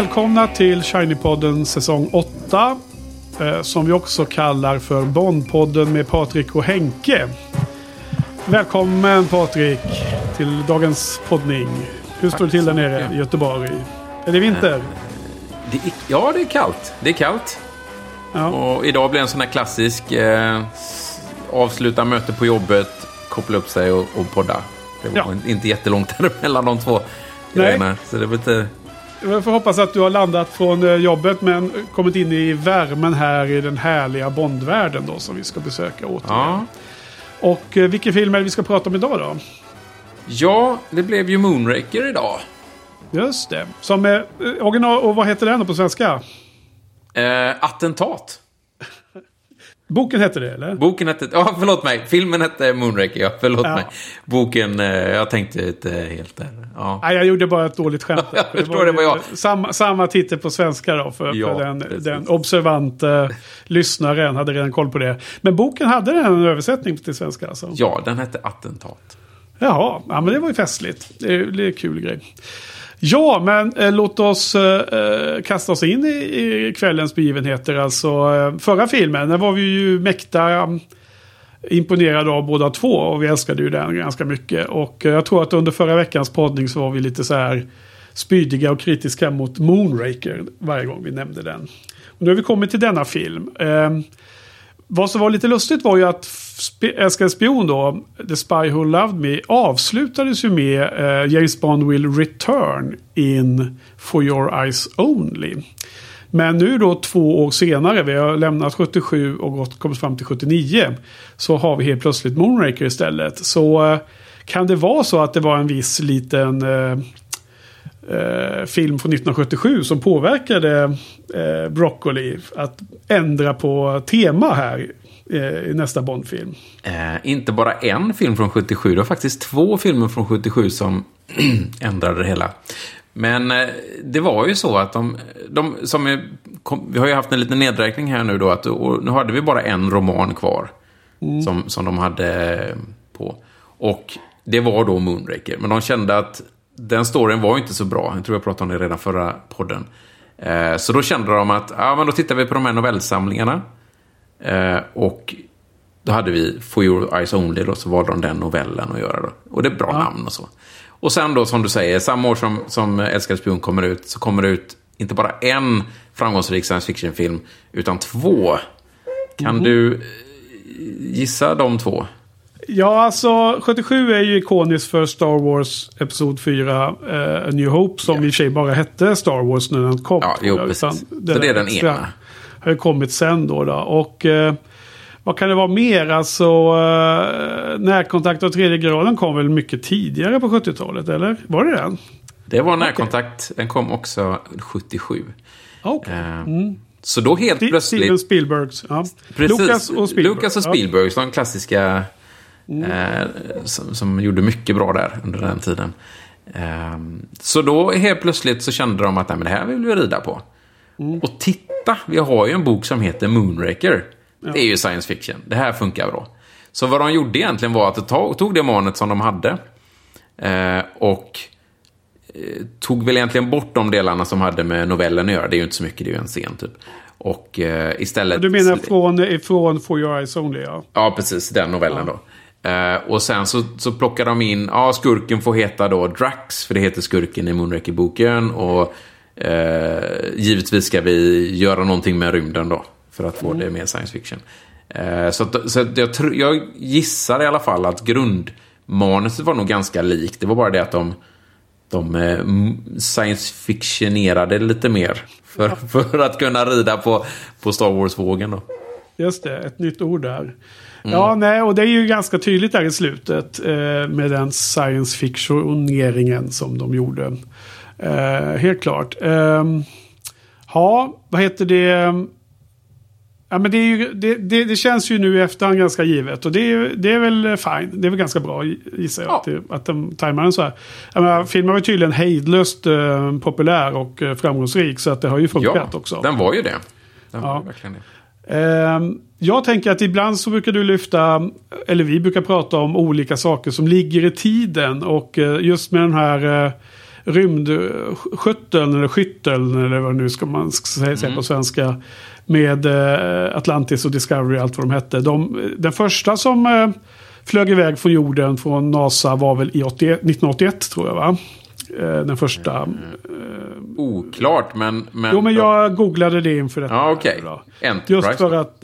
Välkomna till Shiny-podden säsong 8. Eh, som vi också kallar för Bondpodden med Patrik och Henke. Välkommen Patrik till dagens poddning. Hur står det till där nere i Göteborg? Är det vinter? Det är, ja, det är kallt. Det är kallt. Ja. Och idag blir en sån här klassisk eh, avsluta möte på jobbet, koppla upp sig och, och podda. Det var Ja. inte jättelångt mellan de två grejerna. Så det var lite... Jag får hoppas att du har landat från eh, jobbet men kommit in i värmen här i den härliga Bondvärlden då som vi ska besöka återigen. Ja. Och eh, vilken film är det vi ska prata om idag då? ja, det blev ju Moonraker idag. Just det. Som är eh, original, och vad heter den på svenska? Eh, attentat. Boken heter det eller? Boken hette... Ja, förlåt mig. Filmen hette Moonraker, ja. Förlåt Ja. mig. Boken... Eh, jag tänkte inte helt där. Ja. Nej, jag gjorde bara ett dåligt skämt. där. Jag förstår, det var jag. Samma, samma titel på svenska då. För, Ja, för den, precis. den observanta lyssnaren hade redan koll på det. Men boken hade den en översättning till svenska alltså? ja, den hette Attentat. Jaha, ja, men det var ju festligt. Det är, det är en kul grej. Ja, men eh, låt oss eh, eh, kasta oss in i, i kvällens begivenheter. Alltså, eh, förra filmen, där var vi ju mäkta mm, imponerade av båda två. Och vi älskade ju den ganska mycket. Och eh, jag tror att under förra veckans poddning så var vi lite så här spydiga och kritiska mot Moonraker varje gång vi nämnde den. Och nu har vi kommit till denna film. Ehm, vad som var lite lustigt var ju att Älskade spion då, The Spy Who Loved Me, avslutades ju med eh, James Bond Will Return in For Your Eyes Only. Men nu då två år senare, vi har lämnat 77 och gått, kommit fram till 79, så har vi helt plötsligt Moonraker istället. Så eh, kan det vara så att det var en viss liten eh, eh, film från 1977 som påverkade eh, Broccoli att ändra på tema här eh, i nästa Bondfilm. Eh, inte bara en film från 77, det var faktiskt två filmer från 77 som ändrade det hela. Men eh, det var ju så att de, de som är, kom, vi har ju haft en liten nedräkning här nu då, att, nu hade vi bara en roman kvar. Som, som de hade på. Och det var då Moonraker. Men de kände att den storyn var ju inte så bra. Jag tror jag pratade om det redan förra podden. Eh, så då kände de att, ja men då tittar vi på de här novellsamlingarna. Eh, och då hade vi For Your Eyes Only då, så valde de den novellen att göra då. Och det är bra namn och så. Och sen då, som du säger, samma år som, som Älskade spion kommer ut, så kommer det ut inte bara en framgångsrik science fiction-film, utan två. Kan du eh, gissa de två? Ja, alltså 77 är ju ikoniskt för Star Wars Episod 4 eh, A New Hope som Ja. i och för sig bara hette Star Wars när den kom. Ja, jo, precis. Så det är den ena. Har ju kommit sen då. då. Och eh, vad kan det vara mer? Alltså eh, närkontakt av tredje graden kom väl mycket tidigare på 70-talet, eller? Var det den? Det var närkontakt, den kom också 77. Okej. Eh, Så då helt plötsligt... Steven Spielbergs. Ja. Precis. Lucas och Spielberg. Lucas och Ja. Spielberg, de klassiska eh, som, som gjorde mycket bra där under den tiden. Eh, så då helt plötsligt så kände de att Nej, men det här vill vi rida på. Och titta, vi har ju en bok som heter Moonraker. Det är ju science fiction. Det här funkar bra. Så vad de gjorde egentligen var att de tog, det manet som de hade eh, och eh, tog väl egentligen bort de delarna som hade med novellen att göra. Det är ju inte så mycket, det är ju en scen typ. Och istället... Du menar från, från For Your Eyes Only, ja. Ja, precis. Den novellen då. Eh, och sen så, så plockar de in, ja, skurken får heta då Drax, för det heter skurken i Moonraker-boken. Och eh, givetvis ska vi göra någonting med rymden då, för att få det mer science fiction. Eh, så att, så att jag, tr- jag gissar i alla fall att grundmanuset var nog ganska likt. Det var bara det att de, de science fictionerade lite mer. För, för att kunna rida på, på Star Wars-vågen då. Just det, ett nytt ord där. Mm. Ja, nej, och det är ju ganska tydligt där i slutet eh, med den science fictioneringen som de gjorde. Eh, helt klart. Eh, ja, vad heter det? Ja, men det, ju, det, det, det känns ju nu i efterhand ganska givet. Och det är, det är väl fine. Det är väl ganska bra gissar jag. Ja. Att, det, att de tajmar den så här. Jag menar, filmen var tydligen hejdlöst eh, populär och eh, framgångsrik. Så att det har ju funkat också. den var ju det. Den Ja. var verkligen det. Ehm, jag tänker att ibland så brukar du lyfta, eller vi brukar prata om olika saker som ligger i tiden. Och eh, just med den här eh, rymdskytteln eller skytteln eller vad nu ska man säga mm. på svenska. Med eh, Atlantis och Discovery allt vad de hette. De, den första som flög iväg från jorden från NASA var väl i 81, 1981 tror jag va? Den första. Oklart men, men... Jo men jag googlade det inför detta. Ja okej. Okay. Enterprise. Just för att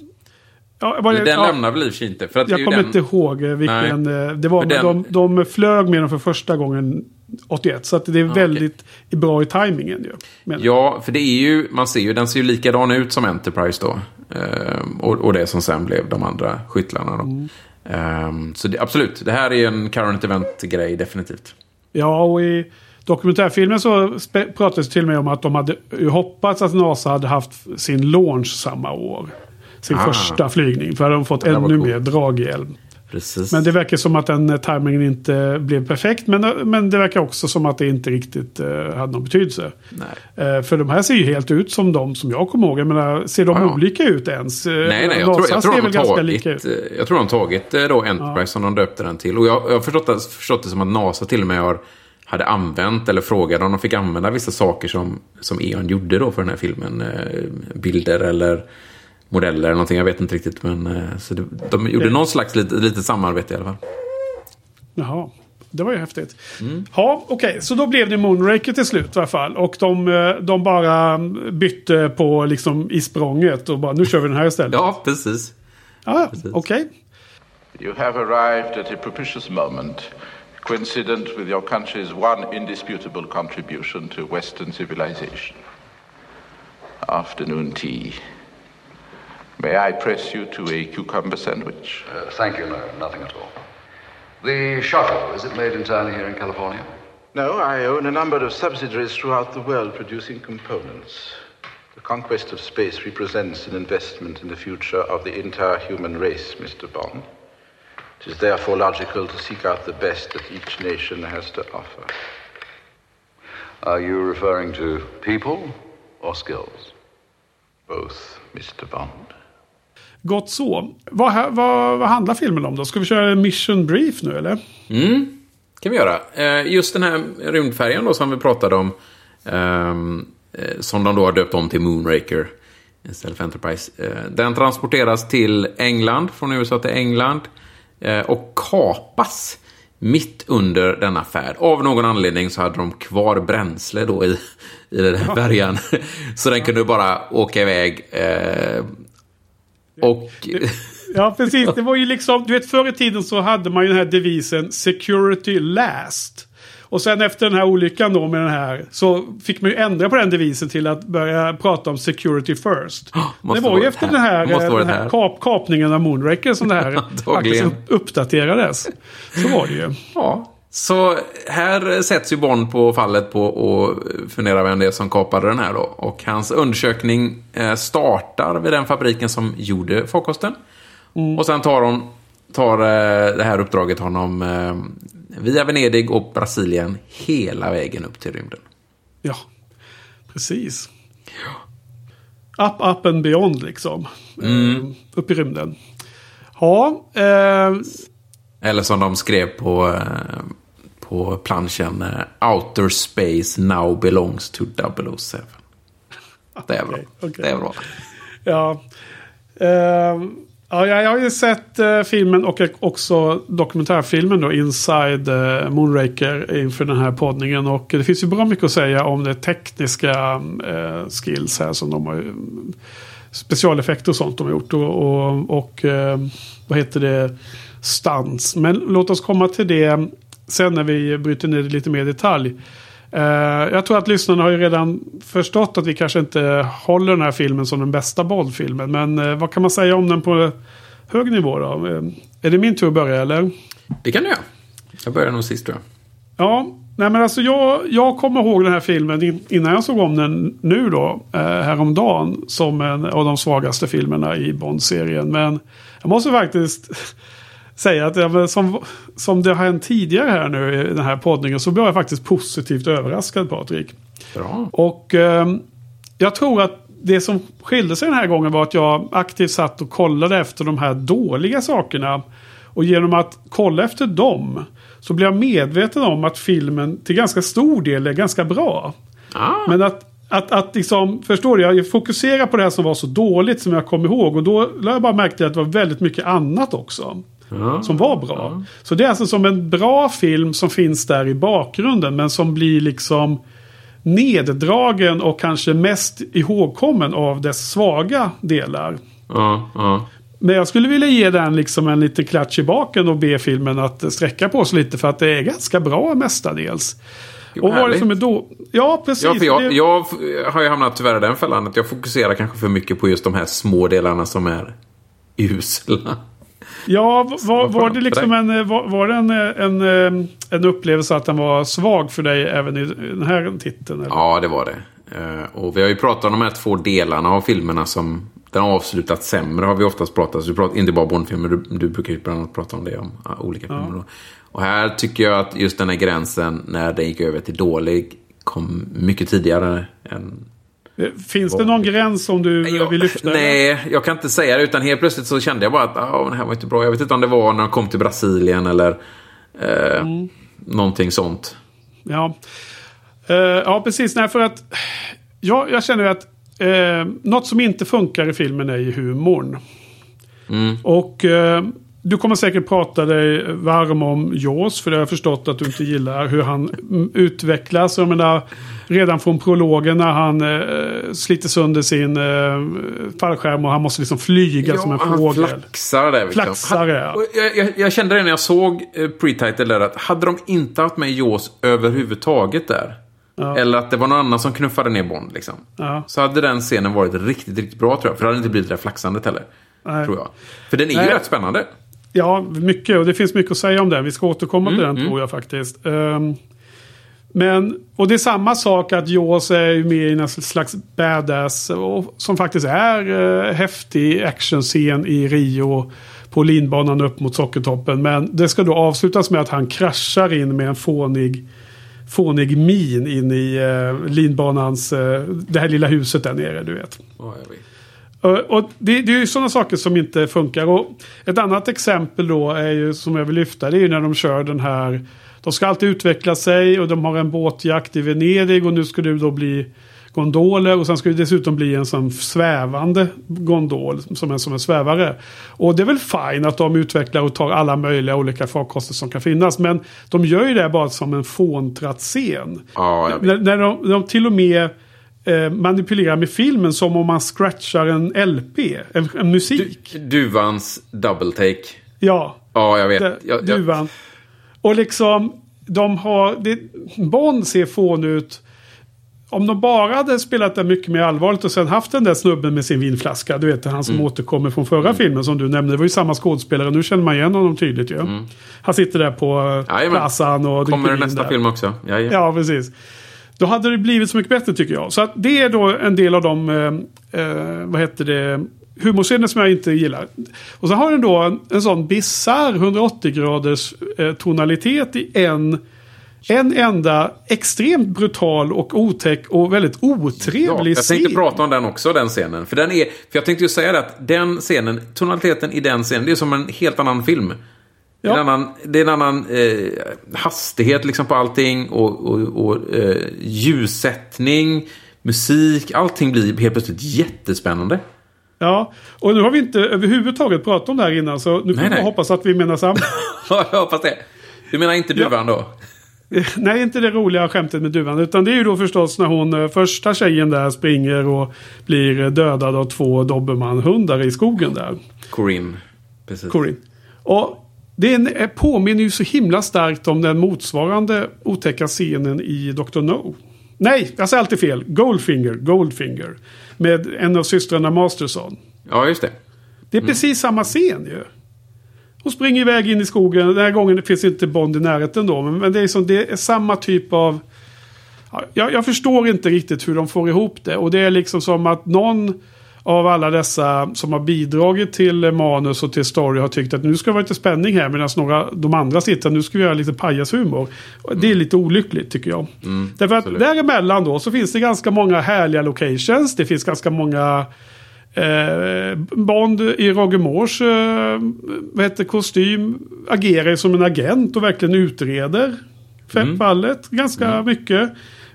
Ja, det, den ja, lämnar väl i sig inte. För att jag kommer den... inte ihåg vilken. Nej. Eh, det var, den... de, de flög med den för första gången 81. Så att det är ja, väldigt okay. bra i tajmingen ju. Ja, för det är ju, man ser ju, den ser ju likadan ut som Enterprise då. Ehm, och, och det som sen blev de andra skyttlarna då. Mm. Ehm, så det, absolut, det här är en current event-grej definitivt. Ja, och i dokumentärfilmen så pratades till och med om att de hade hoppats att NASA hade haft sin launch samma år sin ah. första flygning. För hade de fått ännu mer draghjälm. Precis. Men det verkar som att den tajmingen inte blev perfekt. Men, men det verkar också som att det inte riktigt uh, hade någon betydelse. Uh, för de här ser ju helt ut som de som jag kommer ihåg. Jag menar, ser de ah, ja. olika ut ens? Nej, nej. Jag tror, jag, tror de har tagit, jag tror de har tagit då Enterprise ja. som de döpte den till. Och jag, jag har förstått, förstått det som att NASA till och med har hade använt eller frågade om de fick använda vissa saker som, som E.ON gjorde då för den här filmen. bilder eller modeller eller någonting. Jag vet inte riktigt. Men eh, så det, de gjorde någon slags lite, lite samarbete i alla fall. Jaha. Det var ju häftigt. Mm. Ja, okej. Okay. Så då blev det Moonraker till slut i alla fall. Och de, eh, de bara bytte på liksom i språnget. Och bara nu kör vi den här istället. Ja, precis. Ja, okej. Okay. You have arrived at a propitious moment. Coincident with your country's one indisputable contribution to Western civilization. Afternoon tea. May I press you to a cucumber sandwich? Uh, thank you, no, nothing at all. The shuttle, is it made entirely here in California? No, I own a number of subsidiaries throughout the world producing components. The conquest of space represents an investment in the future of the entire human race, Mr. Bond. It is therefore logical to seek out the best that each nation has to offer. Are you referring to people or skills? Both, Mr. Bond. Gott så. Vad, vad, vad handlar filmen om då? Ska vi köra en mission brief nu eller? Mm, kan vi göra. Eh, just den här rymdfärjan då som vi pratade om. Ehm, eh, som de då har döpt om till Moonraker istället för Enterprise. Eh, den transporteras till England, från USA till England. Eh, och kapas mitt under denna färd. Av någon anledning så hade de kvar bränsle då i, i den här färjan. så den kunde bara åka iväg eh, och... Ja, precis. Det var ju liksom, du vet förr i tiden så hade man ju den här devisen security last. Och sen efter den här olyckan då med den här så fick man ju ändra på den devisen till att börja prata om security first. Oh, det var ju efter den här, den här kap, kapningen av Moonraker som det här faktiskt uppdaterades. Så var det ju. Ja. Så här sätts ju Bond på fallet på att fundera vem det är som kapade den här då. Och hans undersökning eh, startar vid den fabriken som gjorde farkosten. Mm. Och sen tar, hon, tar eh, det här uppdraget honom eh, via Venedig och Brasilien hela vägen upp till rymden. Ja, precis. Ja. Up, up and beyond liksom. Mm. upp i rymden. Ja. Eh... Eller som de skrev på på planschen uh, Outer Space Now Belongs to 007. Det är bra. Okay, okay. Det är bra. Ja. Uh, ja, jag har ju sett eh, filmen och också dokumentärfilmen då, Inside eh, Moonraker inför den här poddningen. Och det finns ju bra mycket att säga om det tekniska eh, skills här som de har mm, specialeffekter och sånt de har gjort. Och, och, och eh, vad heter det? Stans. Men låt oss komma till det sen när vi bryter ner det lite mer i detalj. Uh, jag tror att lyssnarna har ju redan förstått att vi kanske inte håller den här filmen som den bästa Bond-filmen. Men uh, vad kan man säga om den på hög nivå då? Uh, är det min tur att börja eller? Det kan du göra. Jag börjar nog sist tror jag. Ja, nej men alltså jag, jag kommer ihåg den här filmen innan jag såg om den nu då. Eh, häromdagen. Som en av de svagaste filmerna i Bond-serien. Men jag måste faktiskt säga att ja, som, som det har hänt tidigare här nu i den här poddningen så blev jag faktiskt positivt överraskad Patrik. Bra. Och eh, jag tror att det som skilde sig den här gången var att jag aktivt satt och kollade efter de här dåliga sakerna. Och genom att kolla efter dem så blir jag medveten om att filmen till ganska stor del är ganska bra. Ah. Men att, att, att liksom, förstår du, jag fokuserar på det här som var så dåligt som jag kom ihåg. Och då lade jag bara märke till att det var väldigt mycket annat också. Ja. Som var bra. Så det är alltså som en bra film som finns där i bakgrunden. Men som blir liksom neddragen och kanske mest ihågkommen av dess svaga delar. Ja, ja. Men jag skulle vilja ge den liksom en liten klatsch i baken och be filmen att sträcka på sig lite för att det är ganska bra mestadels. Jo, och vad det som är då? Ja, precis. Ja, för jag, Det- jag har ju hamnat tyvärr i den fällan att jag fokuserar kanske för mycket på just de här små delarna som är usla. Ja, var, var det liksom en, eh, var, var det en, eh, en, eh, en upplevelse att den var svag för dig även i den här titeln? Eller? Ja, det var det. Och vi har ju pratat om de här två delarna av filmerna som den har avslutat sämre har vi oftast pratat. Så du pratar inte bara Bondfilmer, du, du brukar ju bland annat prata om det om ja, olika filmer. då. Och här tycker jag att just den här gränsen när den gick över till dålig kom mycket tidigare än Finns det någon gräns som du Jag- vill lyfta? Nej, jag kan inte säga det. Utan helt plötsligt så kände jag bara att ah, det här var inte bra. Jag vet inte om det var när de kom till Brasilien eller eh, Mm. någonting sånt. Ja, Eh, ja precis. Nej, för att ja, jag känner att eh, något som inte funkar i filmen är ju humorn. Mm. Och eh, du kommer säkert prata dig varm om Jaws. För det har jag förstått att du inte gillar hur han mm, utvecklas. Jag menar, redan från prologen när han eh, sliter sönder sin eh, fallskärm och han måste liksom flyga som en han fågel. flaxar där. Liksom. Flaxar, ja. Jag, jag, jag kände det när jag såg eh, pre-title där att hade de inte haft med Jaws överhuvudtaget där. Eller att det var någon annan som knuffade ner Bond liksom. Ja. Så hade den scenen varit riktigt, riktigt bra tror jag. För det hade inte blivit det där flaxandet heller. Nej. Tror jag. För den är ju Nej. rätt spännande. Ja, mycket. Och det finns mycket att säga om den. Vi ska återkomma Mm, till den tror jag faktiskt. Ehm, men, och det är samma sak att Jaws är med i en slags badass. Och, som faktiskt är uh, häftig actionscen i Rio. På linbanan upp mot Sockertoppen. Men det ska då avslutas med att han kraschar in med en fånig, fånig min in i uh, linbanans, uh, det här lilla huset där nere du vet. Och och det, det är ju sådana saker som inte funkar. Och ett annat exempel då är ju som jag vill lyfta. Det är ju när de kör den här. De ska alltid utveckla sig och de har en båtjakt i Venedig. Och nu ska det då bli gondoler. Och sen ska det dessutom bli en sån svävande gondol. Som är som en svävare. Och det är väl fine att de utvecklar och tar alla möjliga olika farkoster som kan finnas. Men de gör ju det bara som en fåntratt scen. Ja. När, när de, de till och med eh, manipulerar med filmen som om man scratchar en LP. En, en musik. Du, duvans double take. Ja, Ja, jag vet. det, jag, jag, duvan. Och liksom, de har... Det, Bond ser fån ut. Om de bara hade spelat det mycket mer allvarligt och sen haft den där snubben med sin vinflaska. Du vet, han som Mm. återkommer från förra filmen som du nämnde. Det var ju samma skådespelare. Nu känner man igen honom tydligt ju. Han sitter där på eh, Mm. Jajamän. plazan och kommer det nästa där. film också. Ja, ja. Ja, precis. Då hade det blivit så mycket bättre tycker jag. Så att det är då en del av de, eh, eh, vad heter det, humorscener som jag inte gillar. Och så har den då en, en sån bisarr 180 graders eh, tonalitet i en, en enda extremt brutal och otäck och väldigt Ja, otrevlig jag tänkte scen. prata om den också, den scenen. För, den är, för jag tänkte ju säga det att den scenen, tonaliteten i den scenen, det är som en helt annan film. Det är Ja. en annan, det är en annan eh, hastighet liksom på allting och, och, och eh, ljussättning, musik, allting blir helt plötsligt jättespännande. Ja, och nu har vi inte överhuvudtaget pratat om det här innan så nu får vi hoppas att vi menar samma. Ja, jag hoppas det. Du menar inte duvan då? Nej, inte det roliga skämtet med duvan. Utan det är ju då förstås när hon, eh, första tjejen där springer och blir eh, dödad av två dobermannhundar i skogen där. Corinne. Precis. Corinne. Och det eh, påminner ju så himla starkt om den motsvarande otäcka scenen i Dr. No. Nej, jag säger alltid fel. Goldfinger, Goldfinger. Med en av systrarna Masterson. Ja, just det. Det är Mm. precis samma scen ju. Hon springer iväg in i skogen. Den här gången finns inte Bond i närheten då. Men, det, är som, det är samma typ av... Ja, jag förstår inte riktigt hur de får ihop det. Och det är liksom som att någon av alla dessa som har bidragit till manus och till story har tyckt att nu ska det vara lite spänning här. Medan några, de andra sitter nu ska vi göra lite pajashumor. Det är lite olyckligt tycker jag. Därför att absolut. däremellan då så finns det ganska många härliga locations. Det finns ganska många Eh, Bond i Roger Moores eh, vad heter, kostym agerar som en agent och verkligen utreder mm. fallet ganska mm. mycket.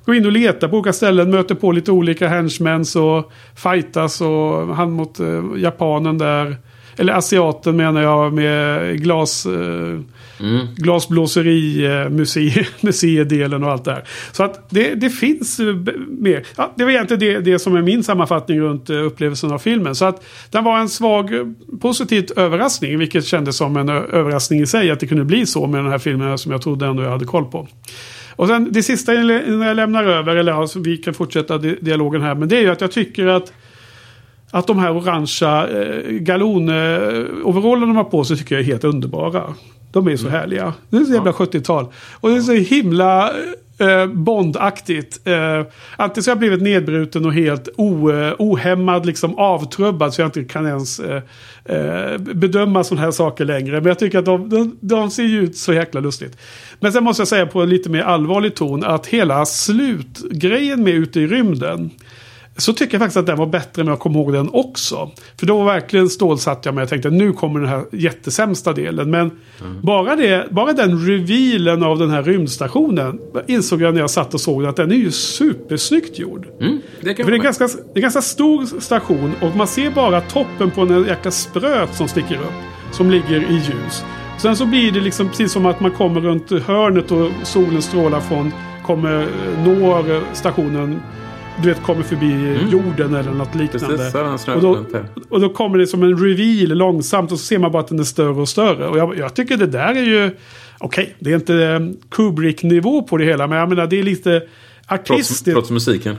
Går in och letar på olika ställen, möter på lite olika henchmen och fightas och han mot eh, japanen där. Eller asiaten menar jag med glas... Eh, mm. Glasblåseri, eh, muse, museidelen och allt det här. Så att det, det finns eh, mer. Ja, det var egentligen det, det som är min sammanfattning runt eh, upplevelsen av filmen. Så att den var en svag positiv överraskning. Vilket kändes som en överraskning i sig att det kunde bli så med den här filmen som jag trodde ändå jag hade koll på. Och sen det sista när jag lämnar över, eller alltså, vi kan fortsätta dialogen här, men det är ju att jag tycker att att de här orangea eh, galon-overallen de har på sig tycker jag är helt underbara. De är så mm. härliga. Det är så jävla ja. 70-tal. Och det är så himla eh, Bondaktigt. Eh, alltid så har jag blivit nedbruten och helt o, eh, ohämmad, liksom avtrubbad. Så jag inte kan ens eh, eh, bedöma sådana här saker längre. Men jag tycker att de, de, de ser ju ut så jäkla lustigt. Men sen måste jag säga på en lite mer allvarlig ton att hela slutgrejen med ute i rymden. Så tycker jag faktiskt att den var bättre när jag kommer ihåg den också. För då var verkligen stålsatt jag med. Jag tänkte nu kommer den här jättesämsta delen. Men mm. bara, det, bara den revealen av den här rymdstationen. Insåg jag när jag satt och såg den att den är ju supersnyggt gjord. Mm, det, För det, är ganska, det är en ganska stor station. Och man ser bara toppen på en jäkla spröt som sticker upp. Som ligger i ljus. Sen så blir det liksom precis som att man kommer runt hörnet och solen strålar från kommer, når stationen du vet, kommer förbi mm. jorden eller något liknande. Precis, och, då, och då kommer det som en reveal långsamt och så ser man bara att den är större och större. Och jag, jag tycker det där är ju... Okej, okay, det är inte eh, Kubrick-nivå på det hela, men jag menar det är lite artistiskt. Trots, trots musiken.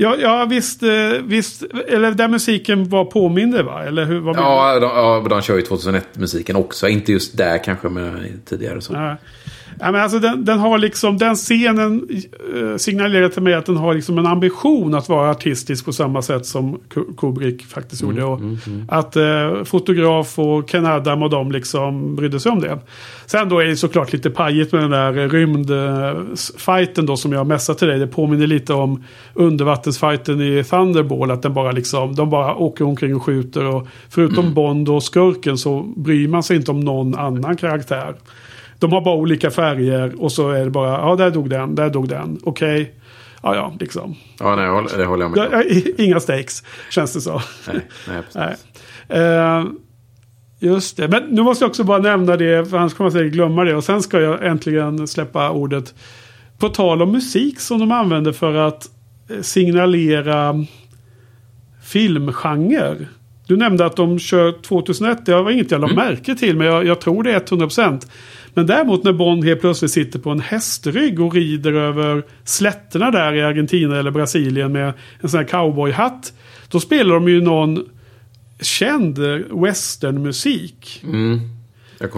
Ja, ja visst, eh, visst. Eller där musiken var påminner va? Eller hur? Vad ja, de, ja, de kör ju 2001-musiken också. Inte just där kanske, men tidigare så. Ja. Ja, men alltså den, den har liksom, den scenen eh, signalerar till mig att den har liksom en ambition att vara artistisk på samma sätt som Kubrick faktiskt mm, gjorde. Och mm, mm. Att eh, fotograf och Ken Adam och de liksom brydde sig om det. Sen då är det såklart lite pajigt med den där rymdfighten då som jag mässar till dig. Det påminner lite om undervattensfighten i Thunderball. Att den bara liksom, de bara åker omkring och skjuter. Och förutom mm. Bond och skurken så bryr man sig inte om någon annan karaktär. De har bara olika färger och så är det bara, ja där dog den, där dog den, okej. Okay. Ja, ja, liksom. Ja, nej, det håller jag med om. Inga stakes, känns det så. Nej, nej, nej. Uh, just det, men nu måste jag också bara nämna det, för annars kommer jag säkert glömma det. Och sen ska jag äntligen släppa ordet. På tal om musik som de använder för att eh, signalera filmgenre. Du nämnde att de kör 2001. Det var inget jag la mm. märke till. Men jag, jag tror det är 100%. Men däremot när Bond helt plötsligt sitter på en hästrygg och rider över slätterna där i Argentina eller Brasilien med en sån här cowboyhatt. Då spelar de ju någon känd westernmusik. Mm.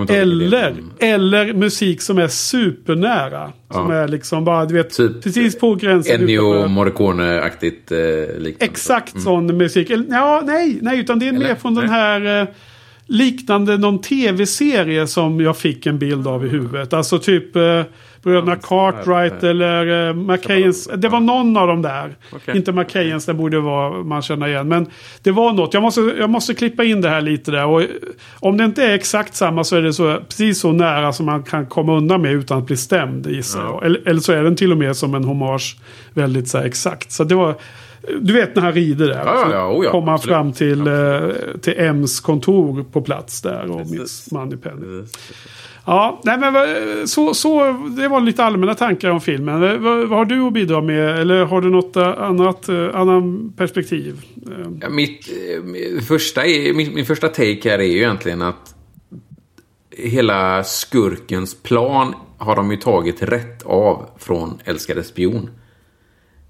Eller, eller musik som är supernära. Ja. Som är liksom bara, du vet, typ precis på gränsen. Ennio Morricone-aktigt eh. Exakt mm. sån musik. Ja, nej, nej, utan det är eller, mer från nej. den här... Eh, liknande någon tv-serie som jag fick en bild av i huvudet. Alltså typ eh, Bröderna Cartwright eller eh, McKayens. Det var någon av dem där. Okay. Inte McKayens, det borde vara man känner igen. Men det var något. Jag måste, jag måste klippa in det här lite där. Och om det inte är exakt samma så är det så, precis så nära som man kan komma undan med utan att bli stämd gissar ja. jag. Eller, eller så är den till och med som en hommage väldigt så exakt. Så det var du vet när han rider där. Ja, ja, oh, ja, kommer han fram till, eh, till M's kontor på plats där. Och Miss Moneypenny. Ja, nej men så, så, det var lite allmänna tankar om filmen. Vad, vad har du att bidra med? Eller har du något annat annan perspektiv? Ja, mitt, första min, min första take här är ju egentligen att hela skurkens plan har de ju tagit rätt av från Älskade spion.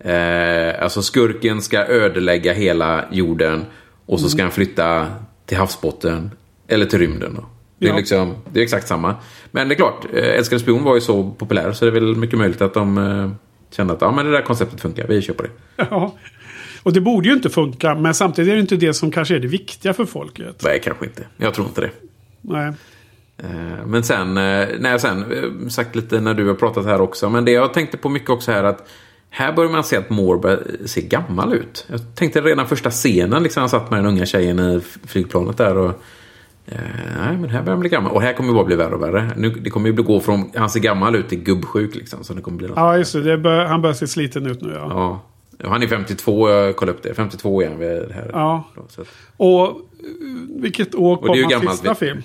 Eh, alltså skurken ska ödelägga hela jorden och så ska mm. han flytta till havsbotten eller till rymden. Då. Det, är ja. liksom, det är exakt samma. Men det är klart, eh, Älskade spion var ju så populär så det är väl mycket möjligt att de eh, kände att ja, men det där konceptet funkar, vi kör på det. Ja. Och det borde ju inte funka, men samtidigt är det inte det som kanske är det viktiga för folket. Nej, kanske inte. Jag tror inte det. Nej. Eh, men sen, eh, jag sen sagt lite när du har pratat här också. Men det jag tänkte på mycket också här att Här börjar man se att Moore börjar se gammal ut. Jag tänkte redan första scenen, liksom, han satt med den unga tjejen i flygplanet där. Och, eh, nej, men här börjar han bli gammal. Och här kommer det bara bli värre och värre. Nu, det kommer ju gå från han ser gammal ut till gubbsjuk. Liksom, så det kommer bli något. Ja, just det. bör, han börjar se sliten ut nu. Ja. Ja. Han är 52, jag kollade upp det. 52 är han vid det här. Ja. Då, så Och eh, vilket år kom hans sista film?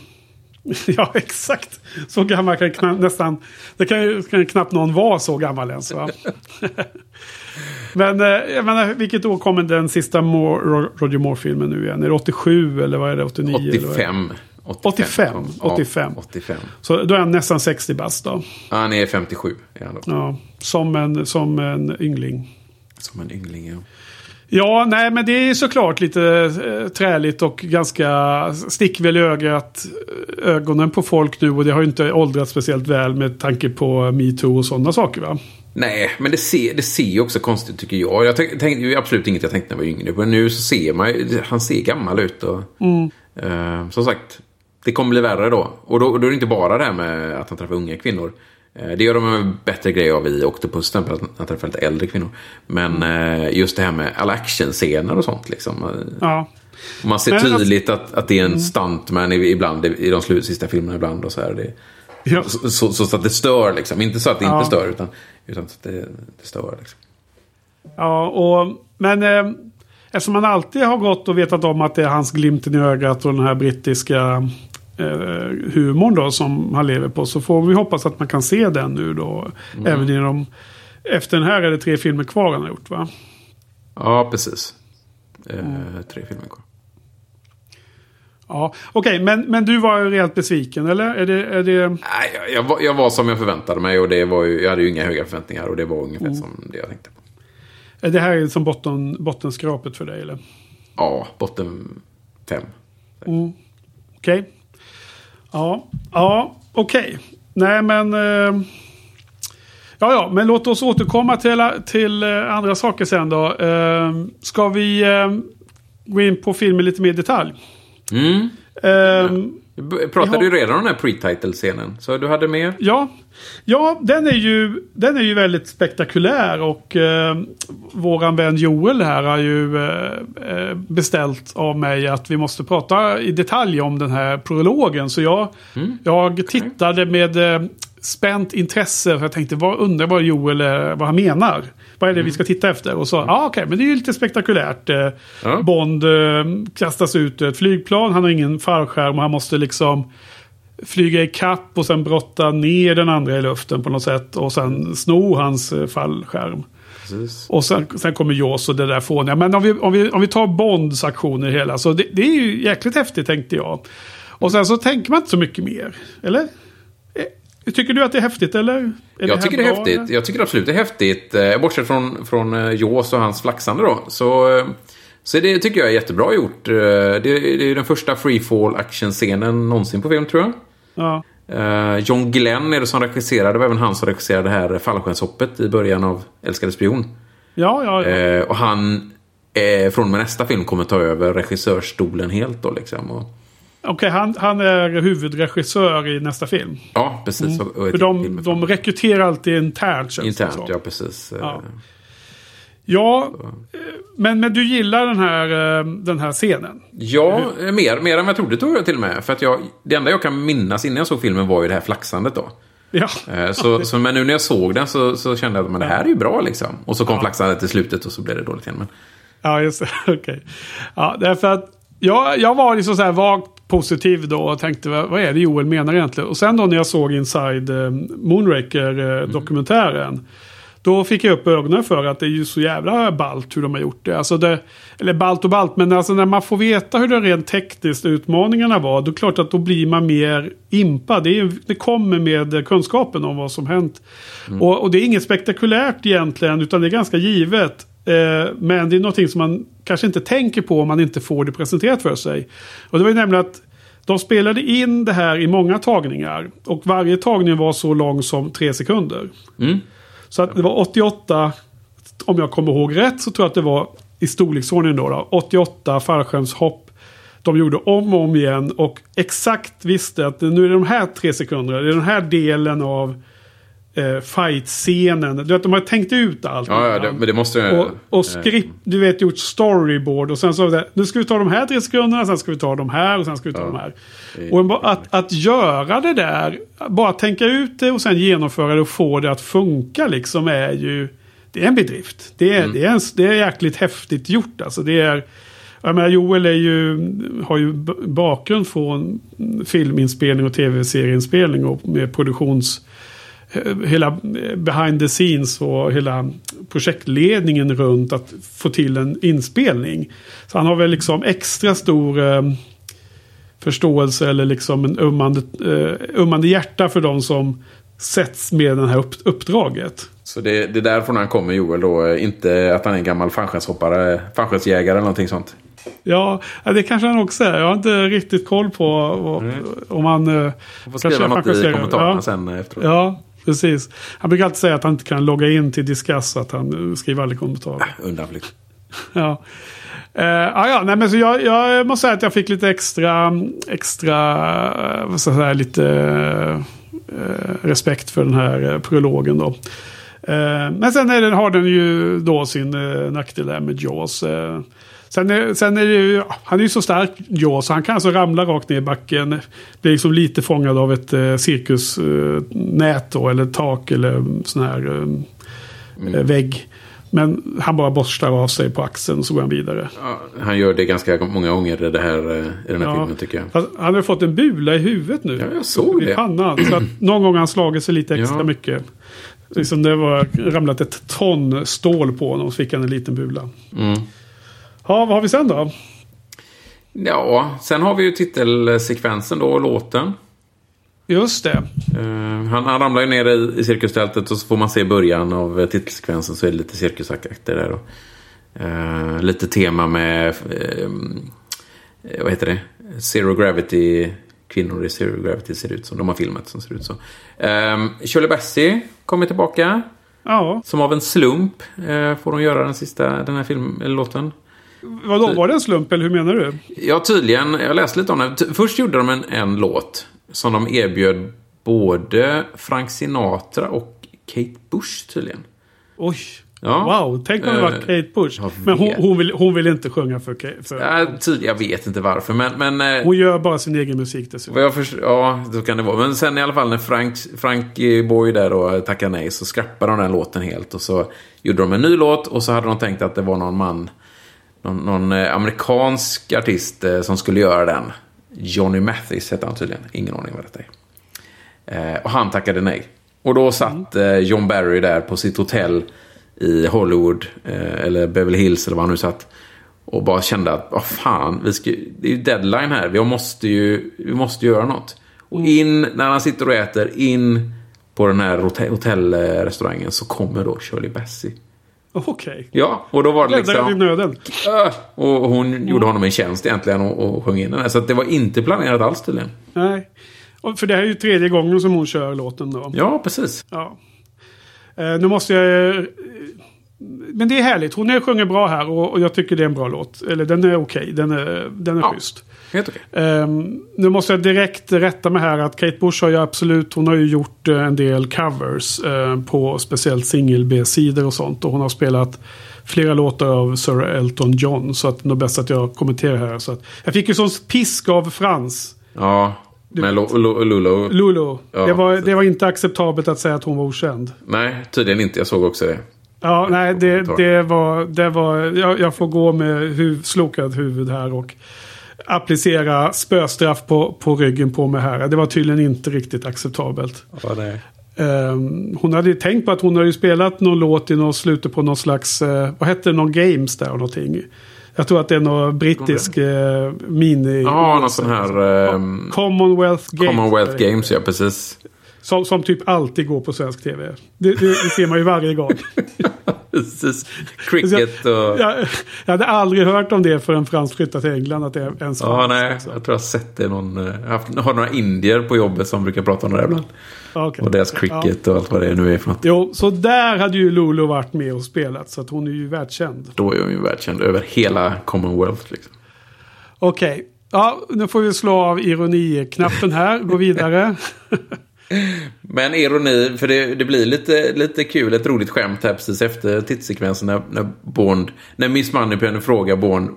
ja, exakt. Så gammal kan knappt, nästan... Det kan ju kan knappt någon vara så gammal ens. Va? Men eh, jag menar, vilket år kommer den sista Moore, Roger Moore-filmen nu igen? Är det 87 eller vad är det? 89? Eller vad är det? 85. 85, kom. 85. Ja, 85. Så då är han nästan 60 bast då. Ja, Han är 57. Är han då. Ja, som en, som en yngling. Som en yngling, ja. Ja, nej, men det är såklart lite eh, träligt och ganska stickväl i ögat, eh, ögonen på folk nu. Och det har ju inte åldrats speciellt väl med tanke på metoo och sådana saker va? Nej, men det ser, det ser ju också konstigt tycker jag. Jag tänk- tänkte ju absolut inget jag tänkte när jag var yngre. Men nu så ser man han ser gammal ut. Och, eh, som sagt, det kommer bli värre då. Och då, då är det inte bara det här med att han träffar unga kvinnor. Eh, det gör de en bättre grej av i Octopus, till exempel, att han träffar lite äldre kvinnor. Men eh, just det här med alla actionscener och sånt liksom. Eh, Ja. Man ser tydligt att, att det är en stuntman i- ibland i, de slut, sista filmerna ibland och så här. Det, ja. så, så, så att det stör liksom. Inte så att det Ja. inte stör utan, utan så att det, det stör liksom. Ja, och, men eh, eftersom man alltid har gått och vetat om att det är hans glimten i ögat och den här brittiska eh, humorn då som han lever på. Så får vi hoppas att man kan se den nu då. Även i de... Efter den här är det tre filmer kvar han har gjort va? Ja, precis. Eh, Mm. Tre filmer kvar. Ja, okej, men, men du var ju rejält besviken eller? Är det, är det... Nej, jag, jag, var, jag var som jag förväntade mig och det var ju, jag hade ju inga höga förväntningar och det var ungefär Mm. som det jag tänkte på. Är det här som botten, bottenskrapet för dig eller? Ja, botten fem. Okej. Ja, ja okej. Nej men... Eh, ja, ja, men låt oss återkomma till, till eh, andra saker sen då. Eh, ska vi eh, gå in på filmen lite mer i detalj? Mm. Vi pratade ju redan om den här pre-title-scenen. Så du hade mer? Ja, ja den, är ju, den är ju väldigt spektakulär och eh, våran vän Joel här har ju eh, eh, beställt av mig att vi måste prata i detalj om den här prologen. Så jag, jag tittade med eh, spänt intresse för jag tänkte vad undrar vad Joel eh, vad han menar. Vad är det vi ska titta efter? Och så, ja ah, okej, men det är ju lite spektakulärt. Ja. Bond eh, kastas ut ur ett flygplan, han har ingen fallskärm och han måste liksom flyga i kapp och sen brotta ner den andra i luften på något sätt. Och sen sno hans eh, fallskärm. Precis. Och sen, sen kommer Jaws och det där fåniga. Men om vi, om vi, om vi tar Bonds aktioner hela. Så det, det är ju jäkligt häftigt tänkte jag. Och sen så tänker man inte så mycket mer. Eller? Tycker du att det är häftigt eller? Är Jag här tycker det är bra, häftigt. eller? Jag tycker absolut det är häftigt. Eh, Bortsett från, från eh, Jaws och hans flaxande då. Så, eh, så det tycker jag är jättebra gjort. Det, det är den första freefall actionscenen någonsin på film tror jag. Ja. John Glenn är det som regisserade. Det var även han som regisserade det här fallskärmshoppet i början av Älskade spion. Ja, ja, ja. Och han från och med nästa film kommer ta över regissörstolen helt då liksom. Och, Okej, han, han är huvudregissör i nästa film. ja, precis. Mm. För de, de rekryterar alltid internt känns Internt, ja precis. Eh, Ja. Ja, eh, men, men du gillar den här, eh, den här scenen? Ja, mer, mer än vad jag trodde tror jag till och med. För att jag, det enda jag kan minnas innan jag såg filmen var ju det här flaxandet då. Ja. Så, så, men nu när jag såg den så, så kände jag att men det här är ju bra liksom. Och så kom flaxandet till slutet och så blev det dåligt igen. Men, Ja, just det. Okej. Ja, därför att jag, jag var liksom så här vagt positiv då och tänkte vad, är det Joel menar egentligen? Och sen då när jag såg Inside eh, Moonraker-dokumentären. Då fick jag upp ögonen för att det är ju så jävla ballt hur de har gjort det. Alltså det eller ballt och ballt, men alltså när man får veta hur det rent tekniskt utmaningarna var. Då är det klart att då blir man mer impad. Det, är, det kommer med kunskapen om vad som hänt. Och, och det är inget spektakulärt egentligen, utan det är ganska givet. Eh, men det är någonting som man kanske inte tänker på om man inte får det presenterat för sig. Och det var ju nämligen att de spelade in det här i många tagningar. Och varje tagning var så lång som tre sekunder. mm, Så att det var 88, om jag kommer ihåg rätt, så tror jag att det var i storleksordningen då, då 88 fallskärmshopp. De gjorde om och om igen och exakt visste att nu är det de här tre sekunderna, det är den här delen av eh, fight-scenen. Du vet, de har tänkt ut allt. Ja, ja det, men det måste jag... Och, och skript, du vet, gjort storyboard och sen så det, nu ska vi ta de här tre sekunderna, sen ska vi ta de här och sen ska vi ta de här. Och att, att göra det där, bara tänka ut det och sen genomföra det och få det att funka liksom är ju, det är en bedrift. Det är, det är, en, det är jäkligt häftigt gjort alltså. Det är, jag menar, Joel är ju, har ju bakgrund från filminspelning och tv-serieinspelning och med produktions eh, hela eh, behind the scenes och hela projektledningen runt att få till en inspelning. Så han har väl liksom extra stor eh, förståelse eller liksom en ömmande, eh, ömmande hjärta för de som sätts med det här upp, uppdraget. Så det, det är därifrån han kommer, Joel, då. Inte att han är en gammal fallskärmshoppare, fallskärmsjägare eller någonting sånt. Ja, det kanske han också är. Jag har inte riktigt koll på vad, om han... eh, Du får skriva något i kommentarerna Ja. sen efteråt. Ja, precis. Han brukar alltid säga att han inte kan logga in till Discuss, så att han eh, skriver aldrig kommentarer. Undanflykt. Ja. Uh, ja, ja, nej, men så jag, jag måste säga att jag fick lite extra, extra eh, vad ska jag säga, lite eh, respekt för den här uh, prologen då. Eh, men sen är den, har den ju då sin uh, nackdel där med Jaws. Eh, sen, är, sen är det ju, ja, han är ju så stark Jaws, så han kan alltså ramla rakt ner i backen. Blir liksom lite fångad av ett uh, cirkusnät då, eller tak eller sån här eh, vägg. Men han bara borstar av sig på axeln och så går han vidare. Ja, han gör det ganska många gånger i, det här, eh, i den här Ja. filmen tycker jag. Han har fått en bula i huvudet nu. Ja, jag såg I det. pannan. Så att någon gång har han slagit sig lite extra Ja. mycket. Liksom det var ramlat ett ton stål på honom. Så fick han en liten bula. Mm. Ja, vad har vi sen då? Ja, sen har vi ju titelsekvensen då, låten. Just det. Eh, han, han ramlar ju ner i, i cirkustältet och så får man se början av eh, titelsekvensen så är det lite cirkusakter där. Och, eh, lite tema med, eh, vad heter det? Zero Gravity. Kvinnor i Zero Gravity ser ut som. De har filmat som ser ut så. Eh, Shirley Bassey kommer tillbaka. Ja, Som av en slump får hon göra den sista, den här film, låten. Vadå? Var det en slump eller hur menar du? Ja, tydligen. Jag läste lite om det. Först gjorde de en, en låt som de erbjöd både Frank Sinatra och Kate Bush tydligen. Oj. Ja. Wow, tänk om det var Eh, Kate Bush. Men hon, hon, vill, hon vill inte sjunga för, Kate- för Ja, jag vet inte varför, men... men eh, Hon gör bara sin egen musik dessutom. jag förstår, ja, så kan det vara. Men sen i alla fall när Frank, Frankie Boy där då tackade nej så skrappade de den låten helt. Och så gjorde de en ny låt och så hade de tänkt att det var någon man, någon, någon eh, amerikansk artist eh, som skulle göra den. Johnny Mathis hette han tydligen. Ingen aning vad detta är. Eh, och han tackade nej. Och då satt eh, John Barry där på sitt hotell i Hollywood, eller Beverly Hills eller var han nu satt. Och bara kände att, vad fan, vi ska, det är ju deadline här. Vi måste ju vi måste göra något. Och in, när han sitter och äter, in på den här hotell, hotellrestaurangen så kommer då Shirley Bassey. Okej. Ja, och då var det liksom... nöden. "Äh", Och hon gjorde honom en tjänst egentligen och, och sjöng in den här. Så att det var inte planerat alls tydligen. Nej. Och för det här är ju tredje gången som hon kör låten då. Ja, precis. Ja. Eh, nu måste jag... eh, Men det är härligt. Hon är, sjunger bra här och, och jag tycker det är en bra låt. Eller den är okej. Den är, den är Ja. schysst. Helt okej. Ehm, nu måste jag direkt rätta mig här att Kate Bush har ju absolut, hon har ju gjort eh, en del covers eh, på speciellt singel-B-sidor och sånt. Och hon har spelat flera låtar av Sir Elton John. Så att det är bäst att jag kommenterar här. Så att, jag fick ju sån pisk av Frans. Ja, men Lo- Lo- Lolo... Lulu. Ja, det, var, det var inte acceptabelt att säga att hon var okänd. Nej, tydligen inte. Jag såg också det. Ja, nej, det, det var... Det var jag, jag får gå med huv, slokad huvud här och applicera spöstraff på, på ryggen på mig här. Det var tydligen inte riktigt acceptabelt. Ja, det... Ehm, hon hade ju tänkt på att hon har ju spelat någon låt i någon slutet på någon slags... eh, vad hette det? Någon games där och någonting. Jag tror att det är någon brittisk uh, mini... Ja, någon sån här... ehm, Commonwealth Games. Commonwealth Games, ja precis. Som, som typ alltid går på svensk tv. Det, det, det ser man ju varje gång. precis. Cricket och... jag, jag hade aldrig hört om det förrän Frans flyttade till England. Att det är en svensk. Ja, nej. liksom. Jag tror jag har sett det någon... eh, Jag har haft- har några indier på jobbet som brukar prata om det ibland. Ja, okej. Och deras Ja. cricket och allt vad det nu är för något. Jo, så där hade ju Lulu varit med och spelat. Så att hon är ju världskänd. Då är hon ju världskänd över hela Commonwealth. Liksom. Okej. Ja, nu får vi slå av ironiknappen här. Gå vidare. Men ironi, för det, det blir lite, lite kul, ett roligt skämt här precis efter tidssekvensen när, när Bond, när Miss Moneypenny frågar Bond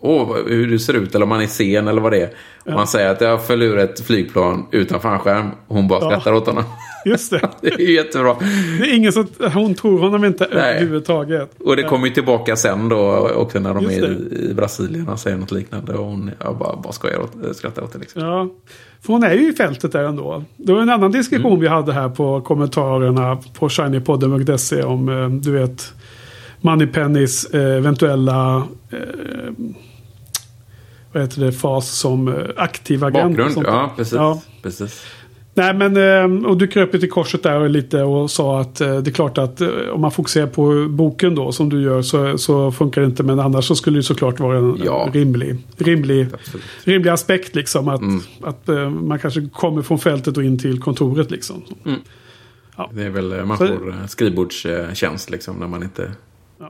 Åh, hur du ser ut eller om man är sen eller vad det är. Och han säger att jag föll ur ett flygplan utan fallskärm. Hon bara skrattar åt honom. Just det. det är jättebra. Det är ingen som, hon tror honom inte Nej. överhuvudtaget. Och det kommer ju tillbaka sen då också när de Just är det. i, Brasilien. Han säger något liknande och hon jag bara, bara skojar åt, skrattar åt det liksom. Ja. För hon är ju i fältet där ändå. Det var en annan diskussion Mm. vi hade här på kommentarerna på shinypodden.se om, eh, du vet, Moneypennys eh, eventuella eh, vad heter det, fas som aktiv agent. och Bakgrund, ja precis. Ja. precis. Nej men, eh, och du kröp till korset där lite och sa att eh, det är klart att eh, om man fokuserar på boken då som du gör så, så funkar det inte. Men annars så skulle det såklart vara en Ja. rimlig, rimlig, Absolut. rimlig aspekt liksom. Att, Mm. att man kanske kommer från fältet och in till kontoret liksom. Det är väl, man får skrivbordstjänst liksom när man inte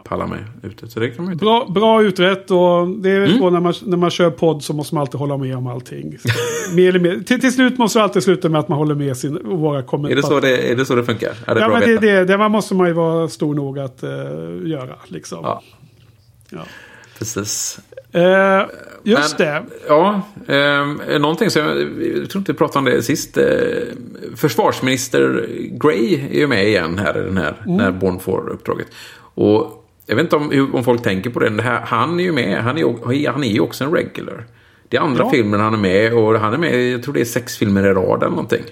pallar med ute. Så det kan man ju Bra, bra utrett och det är Mm. så när man, när man kör podd så måste man alltid hålla med om allting. Så, mer eller mer. Till, till slut måste det alltid sluta med att man håller med sin, våra Är kommentarer. det så det, är det, så det funkar? Ja, det är Ja men det, det, det man måste man ju vara stor nog att eh, göra. Liksom. Ja. Ja. Precis. Eh, just Men- det. Ja, eh, någonting som jag, jag tror inte vi pratade om det sist. Eh, försvarsminister Grey är ju med igen här, i den här Mm. när Bond får uppdraget. Och jag vet inte om, om folk tänker på det. men det här, han är ju med, han är, han är ju också en regular. Det är andra Ja. filmer han är med och han är med, jag tror det är sex filmer i rad eller någonting.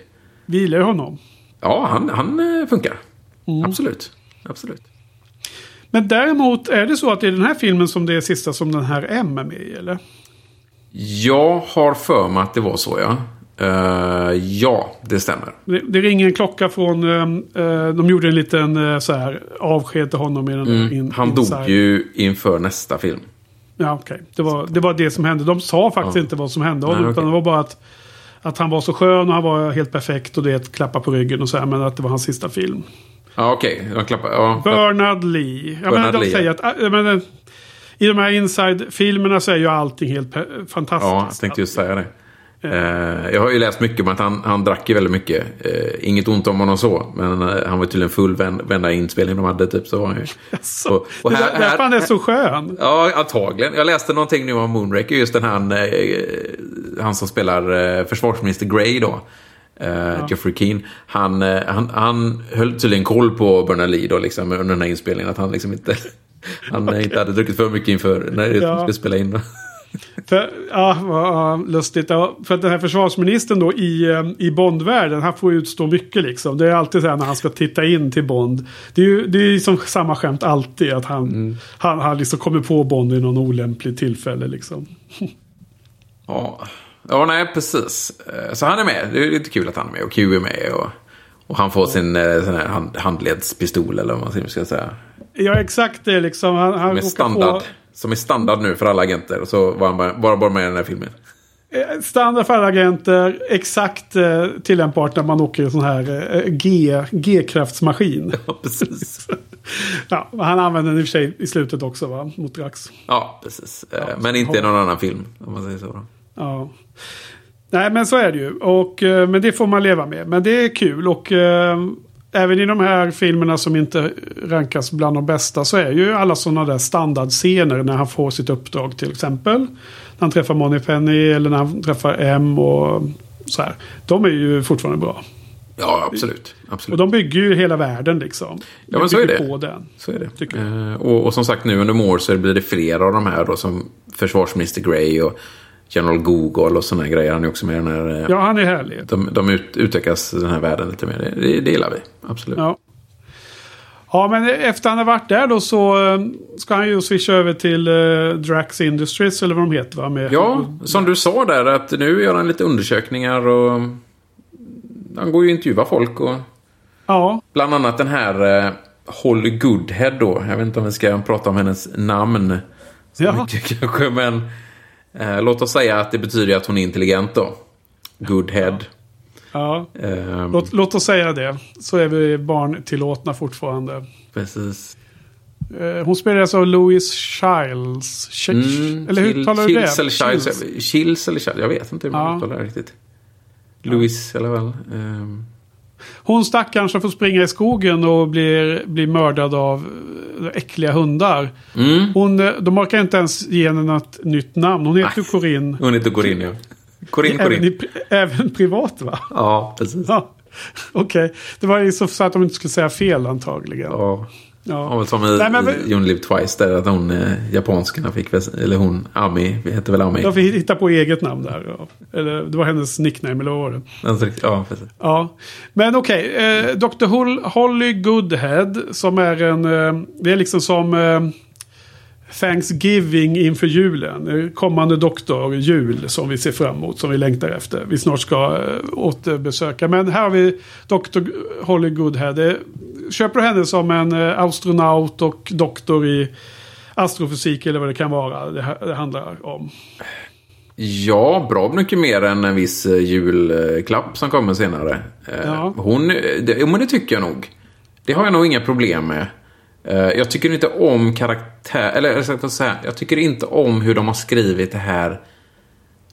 Vi gillar ju honom. Ja, han, han eh, funkar. Mm. Absolut. Absolut. Men däremot är det så att det är den här filmen som det är sista som den här M är med i eller? Jag har för mig att det var så, ja. Eh, ja, det stämmer. Det, det ringer en klocka från... eh, de gjorde en liten eh, så här avsked till honom i den där in, Mm. Han dog ju inför nästa film. Ja, okej. Det, var, det var det som hände. De sa faktiskt Ja. inte vad som hände. Nej, utan okej. det var bara att, att han var så skön och han var helt perfekt. Och det klappa på ryggen och så här. Men att det var hans sista film. Ja, okej. Jag klappar. Ja, Bernard Lee. Jag Bernard menar, de säger att... Jag menar, I de här inside-filmerna så är ju allting helt fantastiskt. ja, jag tänkte just säga det. Eh, jag har ju läst mycket om att han, han drack ju väldigt mycket. Eh, inget ont om honom så. Men eh, han var tydligen full vän- varenda inspelning de hade. Typ, så var han ju. Alltså, Och- och det här- är därför han är så skön. Ja, antagligen. Jag läste någonting nu om Moonraker. Just den här, han som spelar försvarsminister Grey då. Eh, Jeffrey Keen. Han, han, han höll tydligen koll på Bernard Lee då, liksom, under den här inspelningen. Att han liksom inte, han eh, inte hade druckit för mycket inför när det Ja. skulle spela in. För, ja, vad lustigt. Ja, för att den här försvarsministern då i, eh, i Bondvärlden, han får ju utstå mycket liksom. Det är alltid så här när han ska titta in till Bond. Det är ju det är ju som samma skämt alltid. Att han, Mm. han, han liksom kommer på Bond i någon olämplig tillfälle liksom. Ja, ja nej precis. Eh, Så han är med. Det är lite kul att han är med. Och Q är med. Och, och han får sin eh, sån hand, handledspistol eller vad man ska säga. Ja, exakt det liksom. Han, han råkar standard. Få, Som är standard nu för alla agenter. Och så var han bara, bara, bara med i den här filmen. eh, standard för alla agenter. Exakt eh, tillämpbart när man åker i en sån här eh, G, G-kraftsmaskin. Ja, precis. ja, han använder den i och för sig i slutet också va? Mot Drax. Ja, precis. Eh, Men inte i någon annan film. Om man säger så. Då. Ja. Nej men så är det ju. Och, eh, men det får man leva med. Men det är kul. Och även i de här filmerna som inte rankas bland de bästa så är ju alla sådana där standardscener när han får sitt uppdrag till exempel. När han träffar Moneypenny eller när han träffar M och så här. De är ju fortfarande bra. Ja, absolut. Och absolut. de bygger ju hela världen liksom. Ja, men så är det. På den. Så är det. Eh, och, och som sagt nu under år så blir det flera av de här då som försvarsminister Grey och General Google och sådana grejer. Han är också med i den här. eh, Ja, han är härlig. De, de ut, utökas den här världen lite mer. Det, det, gillar vi. Absolut. Ja. Ja, men efter han har varit där då så eh, ska han ju switcha över till eh, Drax Industries eller vad de heter va? Med, Ja, som du sa där att nu gör han lite undersökningar och han går ju och intervjuar folk och Ja, bland annat den här eh, Holly Goodhead då. Jag vet inte om vi ska prata om hennes namn så Ja. mycket kanske, men eh, låt oss säga att det betyder att hon är intelligent då. Goodhead. ja. Eh, Låt, låt oss säga det. Så är vi barn tillåtna fortfarande. Precis. Eh, hon spelas av Louis Childs. Ch- Mm, eller hur talar du det? Chills eller Childs. Childs. Eller Childs. Jag vet inte hur man Ja. uttalar det riktigt. Louis eller väl. ehm, Hon stackaren som får springa i skogen och blir, blir mördad av eh, äckliga hundar. Mm. Hon, eh, de orkar inte ens ge henne något nytt namn. Hon heter ju Corinne. Hon heter Corinne, ja. Corinne, Även, Corinne. i, även privat va? Ja, precis. Ja. Okej, det var ju så att de inte skulle säga fel antagligen. Ja. Ja. Som i, Nej, men- i You Live Twice där, att hon eh, japanskarna fick, eller hon, Ami, heter väl Ami? De fick hitta på eget namn där. Ja. Eller, det var hennes nickname, eller vad var det? Alltså, Ja, precis. Ja, men okej. Eh, Dr. Holly Goodhead som är en... Eh, det är liksom som eh, Thanksgiving inför julen. Kommande doktor, jul som vi ser fram emot, som vi längtar efter. Vi snart ska eh, återbesöka. Men här har vi Dr. Holly Goodhead. Köper du henne som en eh, astronaut och doktor i astrofysik eller vad det kan vara det, det handlar om. Ja, bra mycket mer än en viss eh, julklapp som kommer senare. Ja. Hon, det, men det tycker jag nog. Det har jag nog inga problem med. Eh, Jag tycker inte om karaktär... Eller jag ska säga, jag tycker inte om hur de har skrivit det här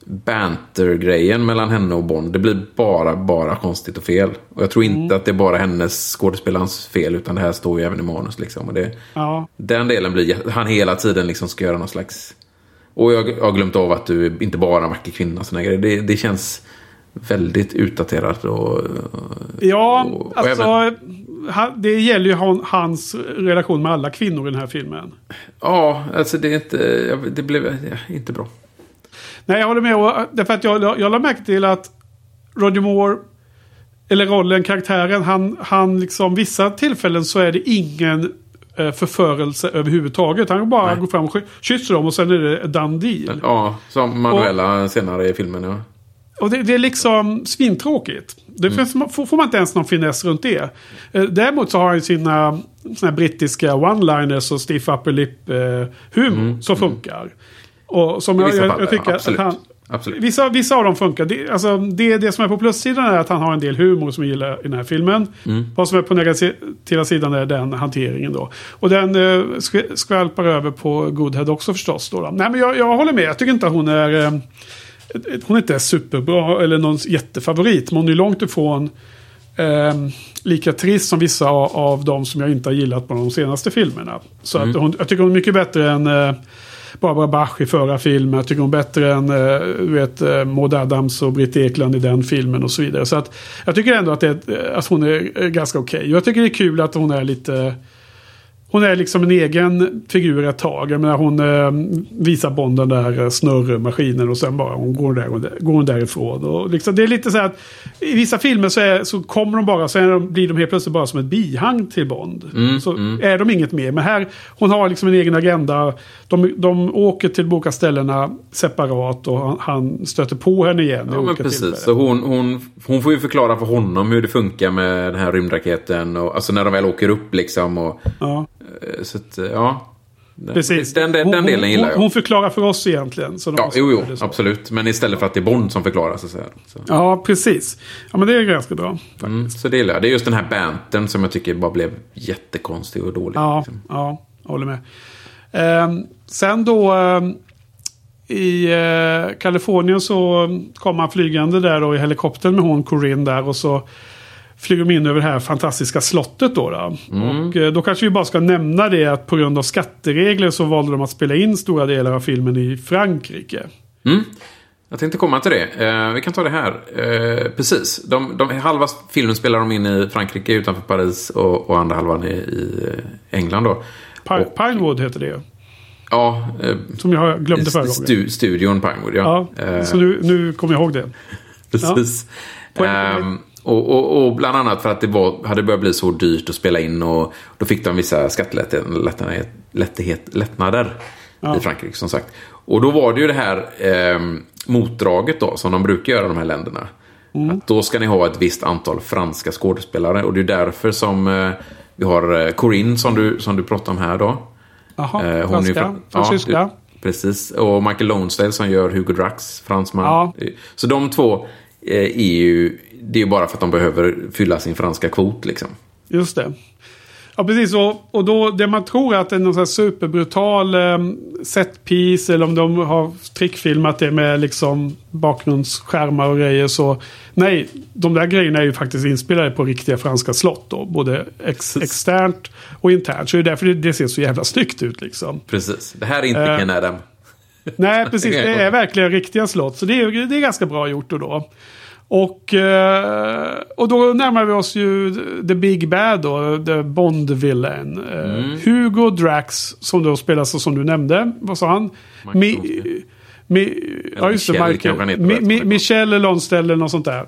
banter-grejen mellan henne och Bond. Det blir bara, bara konstigt och fel. Och jag tror inte Mm. att det är bara hennes skådespelarens fel, utan det här står ju även i manus. Liksom. Och det, Ja, den delen blir han hela tiden liksom ska göra någon slags... Och jag, jag har glömt av att du inte bara är en vacker kvinna. Såna grejer. Det, det känns väldigt utdaterat. Och, Ja, Och- och alltså. även- det gäller ju han, hans relation med alla kvinnor i den här filmen. ja, alltså det är inte... Det blev inte bra. Nej, jag håller med. Och, därför att jag, jag, jag lade märke till att Roger Moore, eller rollen, karaktären, han, han liksom, vissa tillfällen så är det ingen eh, förförelse överhuvudtaget. Han bara Nej. går fram och ky- kysser dem och sen är det done deal. Ja, som Manuela senare i filmen. Ja. Och det, det är liksom svintråkigt. Det Mm. får, får man inte ens någon finess runt det. Eh, Däremot så har han sina såna brittiska one-liners och stiff upper lip eh, humor som funkar. Och som Mm. Jag, jag, jag tycker ja, att han... Absolut. Vissa, vissa av dem funkar. Det, alltså, det, det som är på plussidan är att han har en del humor som jag gillar i den här filmen. Mm. Vad som är på negativa sidan är den hanteringen då. Och den eh, sk- skvalpar över på Goodhead också förstås. Då, då. Nej men jag, jag håller med. Jag tycker inte att hon är... Eh, hon är inte superbra eller någon jättefavorit. Men hon är långt ifrån eh, lika trist som vissa av, av de som jag inte har gillat på de senaste filmerna. Så att hon, jag tycker hon är mycket bättre än eh, Barbara Bach i förra filmen. Jag tycker hon är bättre än eh, vet, eh, Maud Adams och Britt Ekland i den filmen och så vidare. Så att jag tycker ändå att, det, är- att hon är eh, ganska okej. Och jag tycker det är kul att hon är lite... Hon är liksom en egen figur ett tag. Jag menar, hon eh, visar Bond den där eh, snurrmaskinen och sen bara hon går, där, och där, går hon därifrån. Och liksom, det är lite så här att i vissa filmer så, är, så kommer de bara, de, blir de helt plötsligt bara som ett bihang till Bond. så är de inget mer. Men här, hon har liksom en egen agenda. De, de åker till de olika ställena separat och han, han stöter på henne igen. Ja, men precis. tillfällen. Så hon, hon, hon får ju förklara för honom hur det funkar med den här rymdraketen. Och, alltså när de väl åker upp liksom. Och, Ja. Eh, så att, eh, ja. Precis. Den, den, den delen gillar jag. Hon, hon förklarar för oss egentligen. Så ja, jo, jo, absolut. Men istället för att det är Bond som förklarar så. Så, Ja, precis. Ja, men det är ganska bra. mm, så det gillar jag. Det är just den här bantern som jag tycker bara blev jättekonstig och dålig. Ja, liksom. ja jag håller med. Ehm, sen då ehm, i eh, Kalifornien så kom han flygande där då i helikoptern med hon Corinne där och så flyger de in över det här fantastiska slottet då. då. Och eh, då kanske vi bara ska nämna det att på grund av skatteregler så valde de att spela in stora delar av filmen i Frankrike. Mm. Jag tänkte komma till det. Eh, vi kan ta det här. Eh, precis. De, de, halva filmen spelar de in i Frankrike utanför Paris och, och andra halvan i, i England då. Pi- Och- Pinewood heter det. Ja, eh, Som jag glömde förra gången. stu, studion Pinewood, ja. Ja, Eh, så nu, nu kommer jag ihåg det. Precis. Poäng, Ehm, och, och, och bland annat för att det var, hade börjat bli så dyrt att spela in och då fick de vissa skattelättnader lättighet- lättnader i Frankrike som sagt. Och då var det ju det här ehm, motdraget då som de brukar göra i de här länderna. Att då ska ni ha ett visst antal franska skådespelare och det är därför som eh, vi har eh, Corinne som du, som du pratade om här då. Jaha, Eh, franska, fransyska. Ja, precis. Och Michael Lonesdale som gör Hugo Drax, fransman. Ja. Så de två eh, är ju... Det är ju bara för att de behöver fylla sin franska kvot liksom. Just det. Ja, precis. Och, och då det man tror att det är någon sån här superbrutal eh, setpiece eller om de har trickfilmat det med liksom bakgrundsskärmar och grejer så nej, de där grejerna är ju faktiskt inspelade på riktiga franska slott då. Både ex, externt och internt. Så det är därför det, det ser så jävla snyggt ut liksom. Precis. Det här är inte Eh, Ken Adam. Nej, precis. Det är verkligen riktiga slott. Så det är, det är ganska bra gjort då. då. Och, eh, och då närmar vi oss ju The Big Bad då, The Bond Villain. Eh, Hugo Drax, som då spelas som du nämnde, vad sa han? Mi, mi, ja, just det, Michel Michael. Mi, mi, jag. Michel Lonsdell eller något sånt där.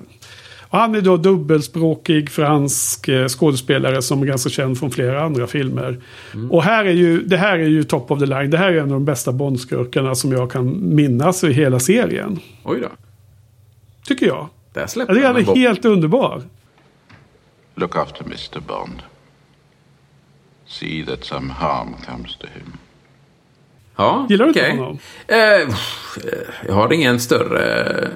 Och han är då dubbelspråkig fransk eh, skådespelare som är ganska känd från flera andra filmer. Mm. Och här är ju, det här är ju top of the line. Det här är en av de bästa Bondskurkarna som jag kan minnas i hela serien. Oj då. Tycker jag. Där släppte tycker han en är bock. helt underbar. Look after Mr. Bond. See that some harm comes to him. Ja, Gillar du inte okej. honom? Eh, eh, jag har ingen större eh,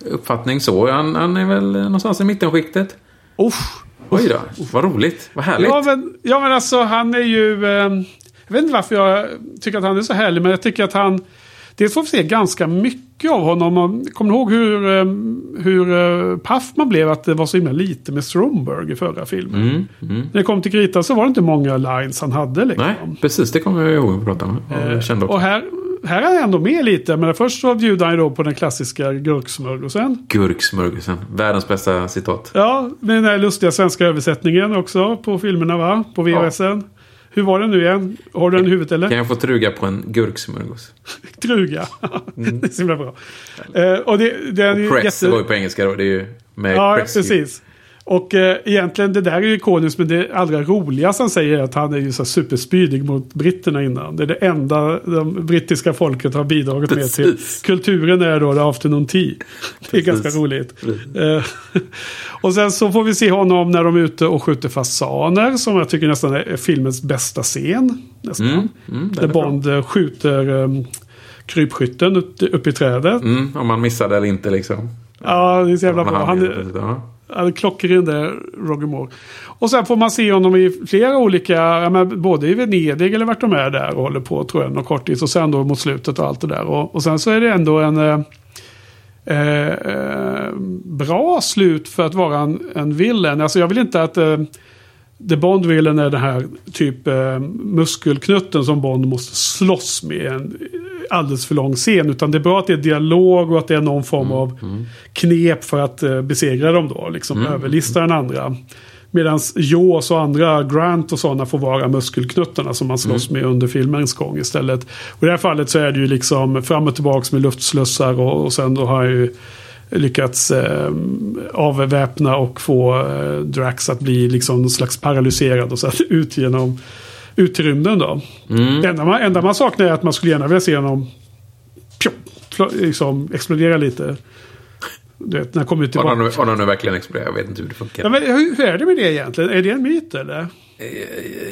uppfattning så. Han, han är väl någonstans i mittenskiktet. Uff. Oj då, vad roligt. Vad härligt. Ja men, ja men alltså han är ju... Eh, jag vet inte varför jag tycker att han är så härlig. Men jag tycker att han... Dels får vi se ganska mycket av honom. Och Kommer ni ihåg hur, eh, hur eh, paff man blev att det var så himla lite med Stromberg i förra filmen? Mm, mm. När det kom till kritan så var det inte många lines han hade. Liksom. Nej, precis. Det kommer jag ihåg att prata om. Ja, kände också. Och här, här är han ändå med lite. Men först så bjuder han ju då på den klassiska gurksmörgåsen. Gurksmörgåsen. Världens bästa citat. Ja, med den här lustiga svenska översättningen också på filmerna va? På VHSen. Hur var den nu igen? Har du den i huvudet eller? Kan jag få truga på en gurksmörgås? Truga. det är så himla bra. Eh, och det, det är ju Press jätte... var ju på engelska då. Det är ju med Ja, precis. Och eh, egentligen det där är ju ikoniskt men det allra roligaste han säger är att han är ju så superspydig mot britterna innan. Det är det enda de brittiska folket har bidragit med till Precis. kulturen är då the afternoon tea. Det är ganska roligt. Eh, och sen så får vi se honom när de är ute och skjuter fasaner som jag tycker nästan är filmens bästa scen. Nästan. Mm, mm, där är bra. Bond eh, skjuter um, krypskytten upp, upp i trädet. Mm, om man missade eller inte liksom. Ja, det är så jävla bra. Han, ja. Klockren där, Roger Moore. Och sen får man se honom i flera olika, ja, men både i Venedig eller vart de är där och håller på tror jag, någon kortis. Och sen då mot slutet och allt det där. Och, och sen så är det ändå en eh, eh, eh, bra slut för att vara en, en villain. Alltså jag vill inte att eh, The Bond-villen är den här typ eh, muskelknutten som Bond måste slåss med en alldeles för lång scen. Utan det är bra att det är dialog och att det är någon form av knep för att eh, besegra dem då. Liksom överlista den andra. Medan Jaws och andra, Grant och sådana får vara muskelknuttarna som man slåss med under filmens gång istället. Och i det här fallet så är det ju liksom fram och tillbaka med luftslussar och, och sen då har jag ju lyckats eh, avväpna och få eh, Drax att bli liksom någon slags paralyserad och så att ut genom ut till rymden då. Mm. Enda man, enda man saknar är att man skulle gärna vilja se honom pjo, fl- liksom, explodera lite. Du vet, när han kommer ut tillbaka. har de nu verkligen exploderat? Jag vet inte hur det funkar. Ja, men hur, hur är det med det egentligen? Är det en myt eller?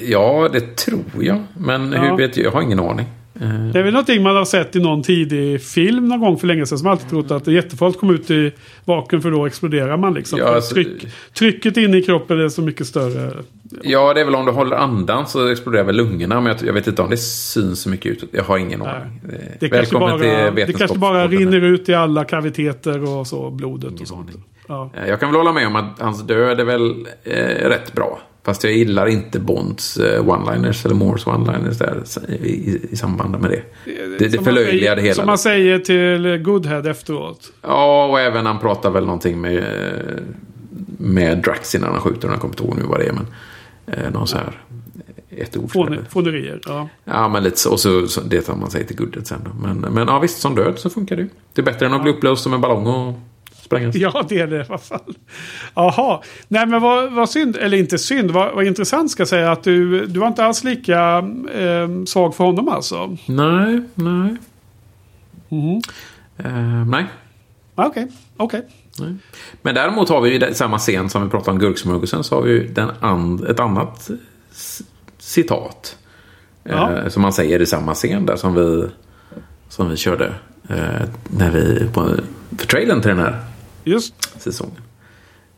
Ja, det tror jag. Men Ja. hur vet jag? Jag har ingen aning. Eh, Det är väl någonting man har sett i någon tidig film någon gång för länge sedan. Som alltid trott att det är jättefarligt att komma ut i vaken för då exploderar man liksom. Ja, alltså- tryck, trycket inne i kroppen är så mycket större. Ja, det är väl om du håller andan så exploderar väl lungorna. Men jag, jag vet inte om det syns så mycket ut. Jag har ingen aning. Eh, Det kanske, Välkommen bara, det kanske bara rinner ut i alla kaviteter och så, blodet och sånt. Ja. Eh, Jag kan väl hålla med om att hans död är väl eh, rätt bra. Fast jag gillar inte Bonds eh, one-liners eller Moores one-liners där i, i, i samband med det. Det, det förlöjligar det säger- Som hela. man säger till Goodhead efteråt. Ja, och även han pratar väl någonting med, eh, med Drax innan han skjuter. Jag kommer inte ihåg nu vad det är. Men eh, någon så här ett ord. Fåne- Fånerier. Ja. Ja, men lite så. Och så, så det tar man säger till Goodhead sen då. Men, men ja, visst, som död så funkar det ju. Det är bättre än att bli upplöst som en ballong och sprängas. ja, det är det i alla fall. Jaha. Nej, men vad, vad synd. Eller inte synd. Vad, vad intressant ska jag säga. Att du, du var inte alls lika eh, svag för honom alltså. Nej, nej. Mhm. Eh, nej. Ah, Okej, okej. Nej. Men däremot har vi ju i samma scen som vi pratade om gurksmörgåsen så har vi ju den and, ett annat citat. Ja. Eh, som man säger i samma scen där som vi, som vi körde eh, när vi, på, för trailern till den här Just. säsongen.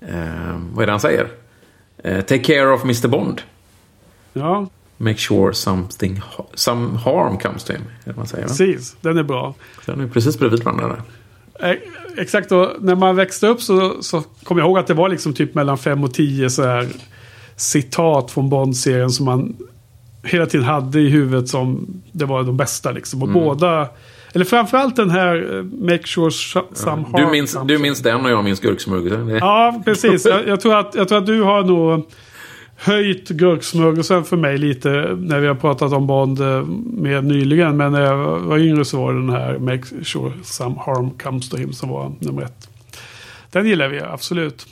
Eh, vad är det han säger? Eh, Take care of Mr Bond. Ja, Make sure something, some harm comes to him. Man säger, va? precis. Den är bra. Den är precis bredvid varandra där. Eh, Exakt, och när man växte upp så, så kommer jag ihåg att det var liksom typ mellan fem och tio så här citat från Bond-serien som man hela tiden hade i huvudet som det var de bästa liksom. Och båda, eller framförallt den här eh, Make sure some harm Du minns, du minns den och jag minns gurksmörgåsen. Ja, precis. Jag, jag, tror att, jag tror att du har nog höjt gurksmörgåsen för mig lite när vi har pratat om Bond eh, mer nyligen. Men när jag var yngre så var det den här Make sure some harm comes to him som var nummer ett. Den gillar vi absolut.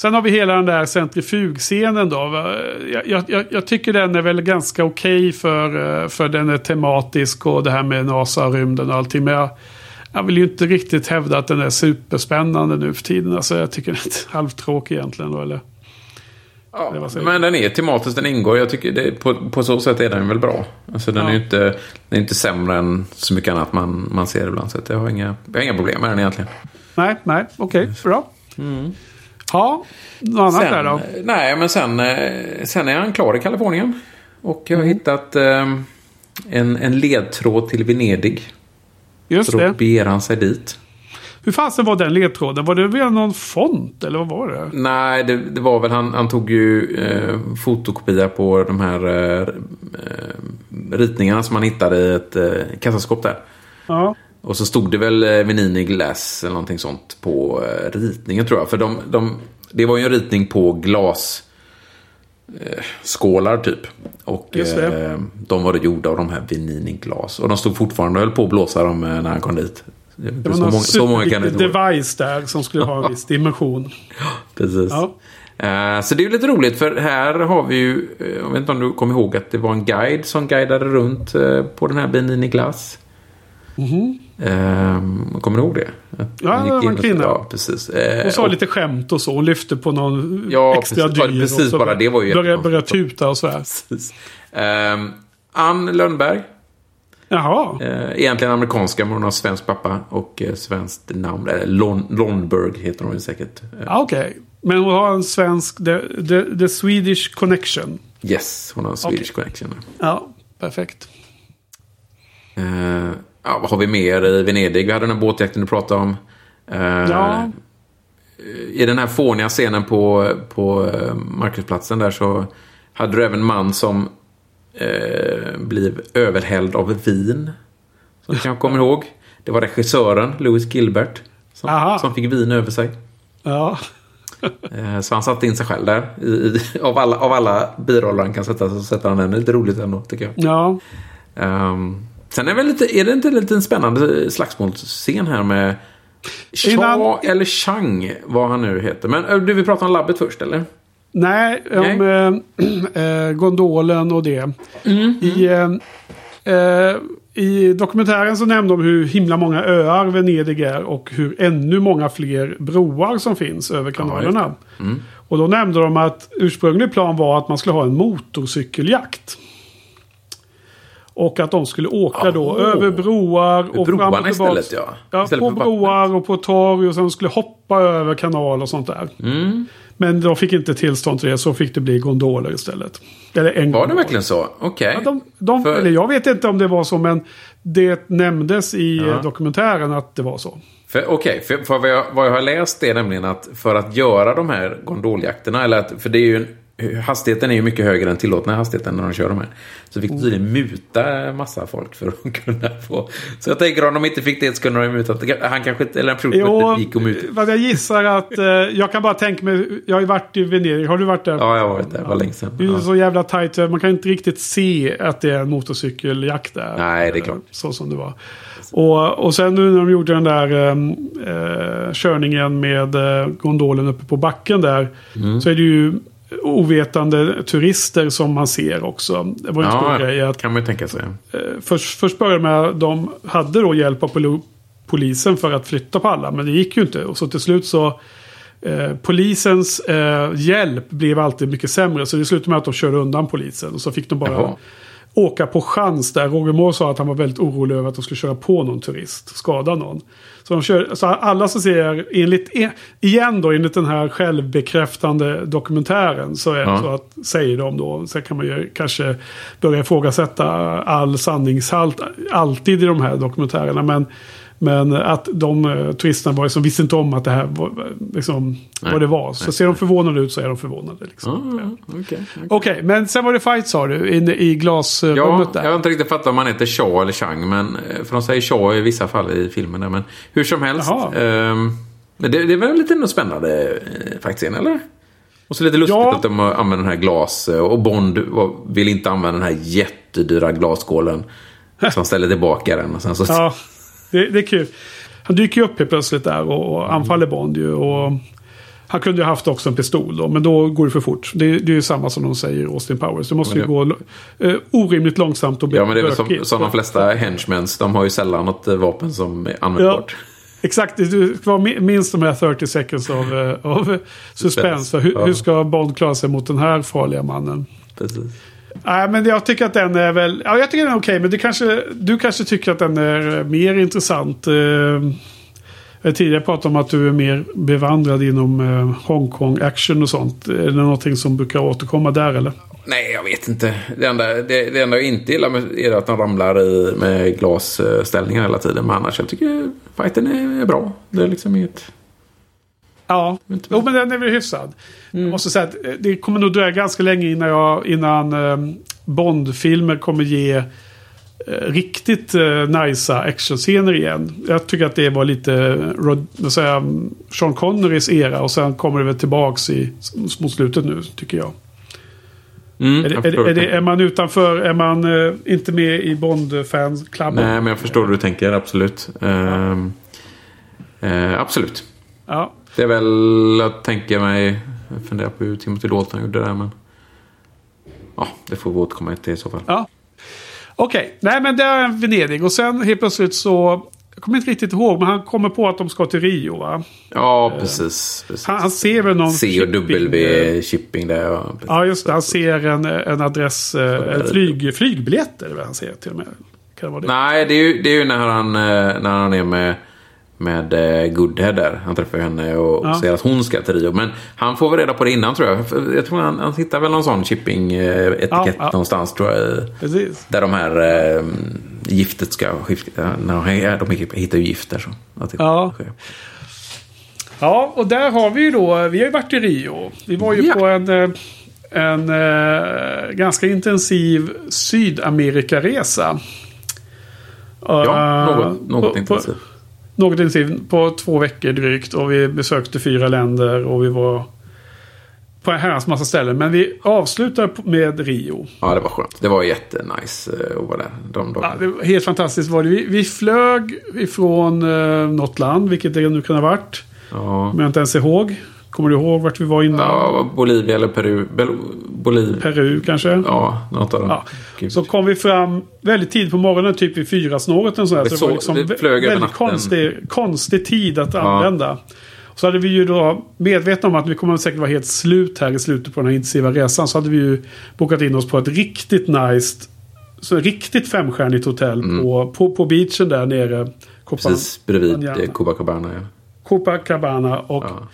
Sen har vi hela den där centrifugscenen då. Jag, jag, jag, tycker den är väl ganska okej för, eh, för den är tematisk och det här med NASA och rymden och allting. Men jag, jag vill ju inte riktigt hävda att den är superspännande nu för tiden. Alltså jag tycker den är halvtråkig egentligen. Då, eller? Ja, men den är tematisk, den ingår. Jag tycker det, på, på så sätt är den väl bra. Alltså den Ja. är ju inte, den är inte sämre än så mycket annat man, man ser ibland. Så jag, har inga, jag har inga problem med den egentligen. Nej, nej, okej, bra. Ja, något annat där då? Sen, eh, nej, men sen, eh, sen är han klar i Kalifornien. Och jag har hittat eh, en, en ledtråd till Venedig. Just Så då det. beger han sig dit. Hur fasen var den ledtråden? Var det via någon font eller vad var det? Nej, det, det var väl han, han tog ju eh, fotokopia på de här eh, ritningarna som han hittade i ett eh, kassaskåp där. Ja, Och så stod det väl eh, Venini Glass eller någonting sånt på eh, ritningen tror jag. För de, de, det var ju en ritning på glas eh, skålar typ. Och eh, de var gjorda av de här Venini glas. Och de stod fortfarande och höll på att blåsa dem när han kom dit. Det det var så, någon många, så många kan det device där som skulle ha en viss dimension. Precis. Ja. Eh, Så det är ju lite roligt för här har vi ju, jag vet inte om du kommer ihåg att det var en guide som guidade runt eh, på den här Benini Glass. Eh, Kommer du ihåg det? Ja, hon det var en kvinna. Ja, precis. Eh, Och sa och- lite skämt och så. Hon lyfte på någon Ja, extra precis. Ja, dyr. precis, bara det var ju Började, började tuta och sådär. Precis. Ehm, Ann Lönnberg. Jaha. Eh, egentligen amerikanska, men hon har svensk pappa och eh, svenskt namn. Eller Lon Lonberg heter hon säkert. Ja, Okej. Men hon har en svensk, the, the, the Swedish connection. yes, hon har en Swedish Okej. connection. Ja, perfekt. Eh, ja, vad har vi mer i Venedig? Vi hade den här båtjakten du pratade om. Eh, Ja, I den här fåniga scenen på, på eh, Markusplatsen där så hade du även en man som eh, blev överhälld av vin. Som du kanske kommer ihåg. Det var regissören, Louis Gilbert, som, Aha. som fick vin över sig. ja. Eh, så han satte in sig själv där. I, i, av, alla, av alla biroller han kan sätta så sätter han den. Lite roligt ändå, tycker jag. ja. Ehm, sen är, väl lite, är det inte lite en spännande slagsmålsscen här med Cha Innan- eller Chang, vad han nu heter. Men eh, du vill prata om labbet först, eller? Nej, om eh, eh, gondolen och det. Mm, I, eh, I dokumentären så nämnde de hur himla många öar Venedig är och hur ännu många fler broar som finns över kanalerna. Mm. Och då nämnde de att ursprunglig plan var att man skulle ha en motorcykeljakt. Och att de skulle åka då Jaha. över broar och Broarna fram och tillbaka. istället, ja. Ja, Istället på broar och på torg och sen skulle hoppa över kanal och sånt där. Mm. Men de fick inte tillstånd till det så fick det bli gondoler istället. Eller en Var det verkligen så? Okej. Ja, de, de, För- eller jag vet inte om det var så men det nämndes i Ja. dokumentären att det var så. Okej, för, för vad, jag, vad jag har läst är nämligen att för att göra de här gondoljakterna, eller att, för det är ju en, hastigheten är ju mycket högre än tillåtna hastigheten när de kör de här. Så fick de tydligen muta massa folk för att kunna få... Så jag tänker om de inte fick det så kunde de muta. Han kanske inte, eller en Jo, pilot gick och muta. vad jag gissar att eh, jag kan bara tänka mig. Jag har ju varit i Venedig. Har du varit där? Ja, jag har varit där. Det var länge sedan. Det är Ja. så jävla tajt. så Man kan inte riktigt se att det är en motorcykeljakt där. Nej, det är klart. Eh, Så som det var. Och, och sen nu när de gjorde den där eh, eh, körningen med eh, gondolen uppe på backen där. Mm. Så är det ju ovetande turister som man ser också. Det var en stor grej Ja, att kan man ju tänka sig. eh, först, först började med att de hade då hjälp av polisen för att flytta på alla. Men det gick ju inte. Och så till slut så eh, polisens eh, hjälp blev alltid mycket sämre. Så det slutade med att de körde undan polisen. Och så fick de bara Jaha. åka på chans där. Roger Moore sa att han var väldigt orolig över att de skulle köra på någon turist. Skada någon. Så, de kör, så alla som ser, enligt, igen då, enligt den här självbekräftande dokumentären. Så är Ja. så att, säger de då. Sen kan man ju kanske börja ifrågasätta all sanningshalt alltid i de här dokumentärerna. Men, men att de uh, turisterna var som visste inte om att det här var liksom, Nej. vad det var. Så Nej. ser de förvånade ut så är de förvånade. Liksom. Ja, okej. okej. Okej, men sen var det fight sa du, inne i Ja, glasrummet där. jag har inte riktigt fattat om han heter Shaw eller Chang. Men, eh, för de säger Shaw i vissa fall i filmen. Där, men hur som helst. Men det, det är väl lite ändå spännande eh, faktiskt, eller? Och så lite lustigt Ja. att de använder den här glas... eh, Och Bond vill inte använda den här jättedyra glasskålen. Så han ställer tillbaka den. Och sen så, Ja, det, det är kul. Han dyker ju upp helt plötsligt där och, och anfaller Bond ju. Och han kunde ju haft också en pistol då, men då går det för fort. Det, det är ju samma som de säger i Austin Powers. Det måste ju Men gå eh, orimligt långsamt och Ja, men det är väl som, som de flesta henchmens. De har ju sällan något eh, vapen som är användbart. Exakt, det ska vara mi- minst de här 30 seconds av, eh, av suspens. För hur, Ja. hur ska Bond klara sig mot den här farliga mannen? Precis. Nej, men jag tycker att den är väl... Ja, jag tycker den är okej. men du kanske, du kanske tycker att den är eh, mer intressant. Eh, jag har tidigare pratat om att du är mer bevandrad inom eh, Hongkong action och sånt. Är det någonting som brukar återkomma där eller? Nej, jag vet inte. Det enda, det, det enda jag inte gillar med, är att de ramlar i, med glasställningar hela tiden. Men annars, jag tycker fighten är, är bra. Det är liksom inget... Ja, jo, men den är väl hyfsad. Jag måste säga att eh, det kommer nog dröja ganska länge innan, jag, innan eh, Bond-filmer kommer ge eh, riktigt eh, nicea actionscener igen. Jag tycker att det var lite eh, Rod, jag, Sean Connerys era och sen kommer det väl tillbaks i, mot slutet nu, tycker jag. Mm, Är, jag det, är, det, är, det, är man utanför, är man eh, inte med i Bond-fansklubben? Nej, men jag förstår hur du tänker. Absolut. Ehm, eh, absolut. Ja. Det är väl, jag tänker mig... Jag funderar på hur Timothy Dalton gjorde det där, men... Ja, det får vi återkomma till i så fall. Ja. Okej, nej men det är Venedig. Och sen helt plötsligt så... Jag kommer inte riktigt ihåg, men han kommer på att de ska till Rio va? Ja, precis. precis. Han, han ser väl någon... C och shipping- W shipping där. Ja. Ja, just det. Han ser en, en adress, eh, en flyg, flygbiljett är det väl han ser till och med. Kan det vara det? Nej, det är ju, det är ju när, han, eh, när han är med, med eh, Goodhead där. Han träffar henne och Ja. säger att hon ska till Rio. Men han får väl reda på det innan tror jag. Jag tror han, han hittar väl någon sån shipping-etikett Ja, ja. någonstans tror jag. Precis. Där de här eh, giftet ska skifta. När de, hittar ju gift där. Så. Ja. sker. Ja, och där har vi ju då... Vi har ju varit i Rio. Vi var ju på en... eh, En eh, ganska intensiv Sydamerika-resa. Ja, Eh, något, något på- intensivt. Något intensivt. På två veckor drygt. Och vi besökte fyra länder. Och vi var på en herrans massa ställen. Men vi avslutar med Rio. Ja, det var skönt. Det var jättenice eh, att vara där. De Ja, det var helt fantastiskt var det. Vi, vi flög ifrån eh, något land. Vilket det nu kan ha varit. Ja. Men jag inte ens ihåg. Kommer du ihåg vart vi var innan? ja, Bolivia eller Peru. Bel- Bolivia. Peru kanske? Ja, något av dem. Ja. Gud. Så kom vi fram väldigt tidigt på morgonen, typ vid fyra snåret. Och sådär. Det Så det så- var liksom väldigt konstig, konstig tid att använda. Så hade vi ju då medvetna om att vi kommer säkert vara helt slut här i slutet på den här intensiva resan. Så hade vi ju bokat in oss på ett riktigt nice, så riktigt femstjärnigt hotell på, på, på beachen där nere. Copa- Mm. Precis bredvid eh, Copacabana. Ja. Copacabana. Och Ja.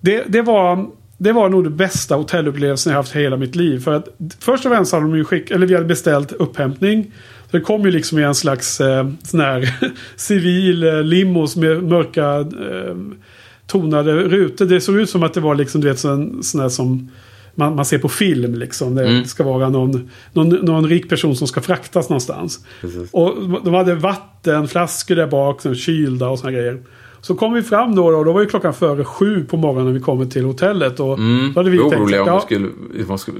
Det, det, var, det var nog det bästa hotellupplevelsen jag haft hela mitt liv. För att först och främst hade de ju skick, eller vi hade beställt upphämtning. Så det kom ju liksom i en slags eh, sån här civil eh, limos med mörka eh, tonade rutor. Det såg ut som att det var liksom du vet sån, sån här som man, man ser på film liksom. Det Mm. ska vara någon, någon, någon rik person som ska fraktas någonstans. Precis. Och de hade vattenflaskor där bak, som kylda och såna grejer. Så kom vi fram då och då var ju klockan före sju på morgonen när vi kommer till hotellet. Och Mm. då hade vi Vi tänkt, oroliga om ja, skulle, man skulle...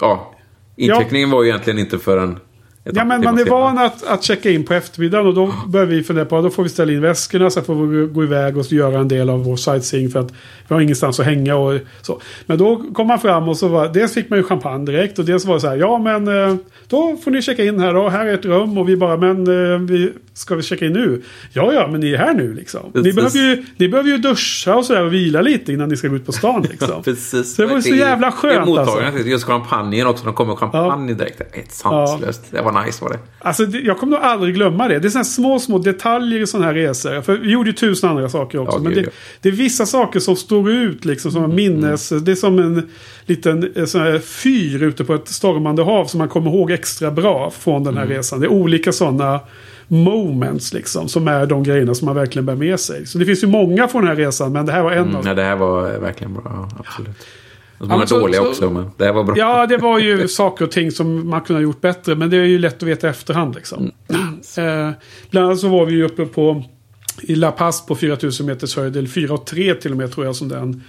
Ja. Inteckningen var ju egentligen inte förrän... Ja, men man är van att, att checka in på eftermiddagen och då börjar vi fundera på att då får vi ställa in väskorna så att vi får gå iväg och göra en del av vår sightseeing för att vi har ingenstans att hänga och så. Men då kom man fram och så var dels fick man ju champagne direkt och dels var det så här ja men eh, då får ni checka in här då, här är ett rum och vi bara men eh, vi, ska vi checka in nu? Ja, ja, men ni är här nu liksom. Ni behöver, ju, ni behöver ju duscha och sådär och vila lite innan ni ska gå ut på stan liksom. Precis. Så det var ju så jävla skönt är alltså. just champagnen också. De kommer med champagne direkt. Det är helt sanslöst. Det var nice var det. Alltså, det, jag kommer nog aldrig glömma det. Det är sådana små, små detaljer i sådana här resor. För vi gjorde ju tusen andra saker också. Ja, men det, ja. det är vissa saker som står ut liksom som minnes. Det är som en liten eh, sån här fyr ute på ett stormande hav som man kommer ihåg extra bra från den här Mm. resan. Det är olika sådana moments liksom. Som är de grejerna som man verkligen bär med sig. Så det finns ju många från den här resan. Men det här var en av Mm, nej, det här var verkligen bra. Ja, absolut. Och många men så- dåliga så- också, men det här var bra. Ja, det var ju saker och ting som man kunde ha gjort bättre. Men det är ju lätt att veta i efterhand. Liksom. Eh, bland annat så var vi ju uppe på i La Paz på 4000 meters höjd. Eller 4 och 3 till och med tror jag som den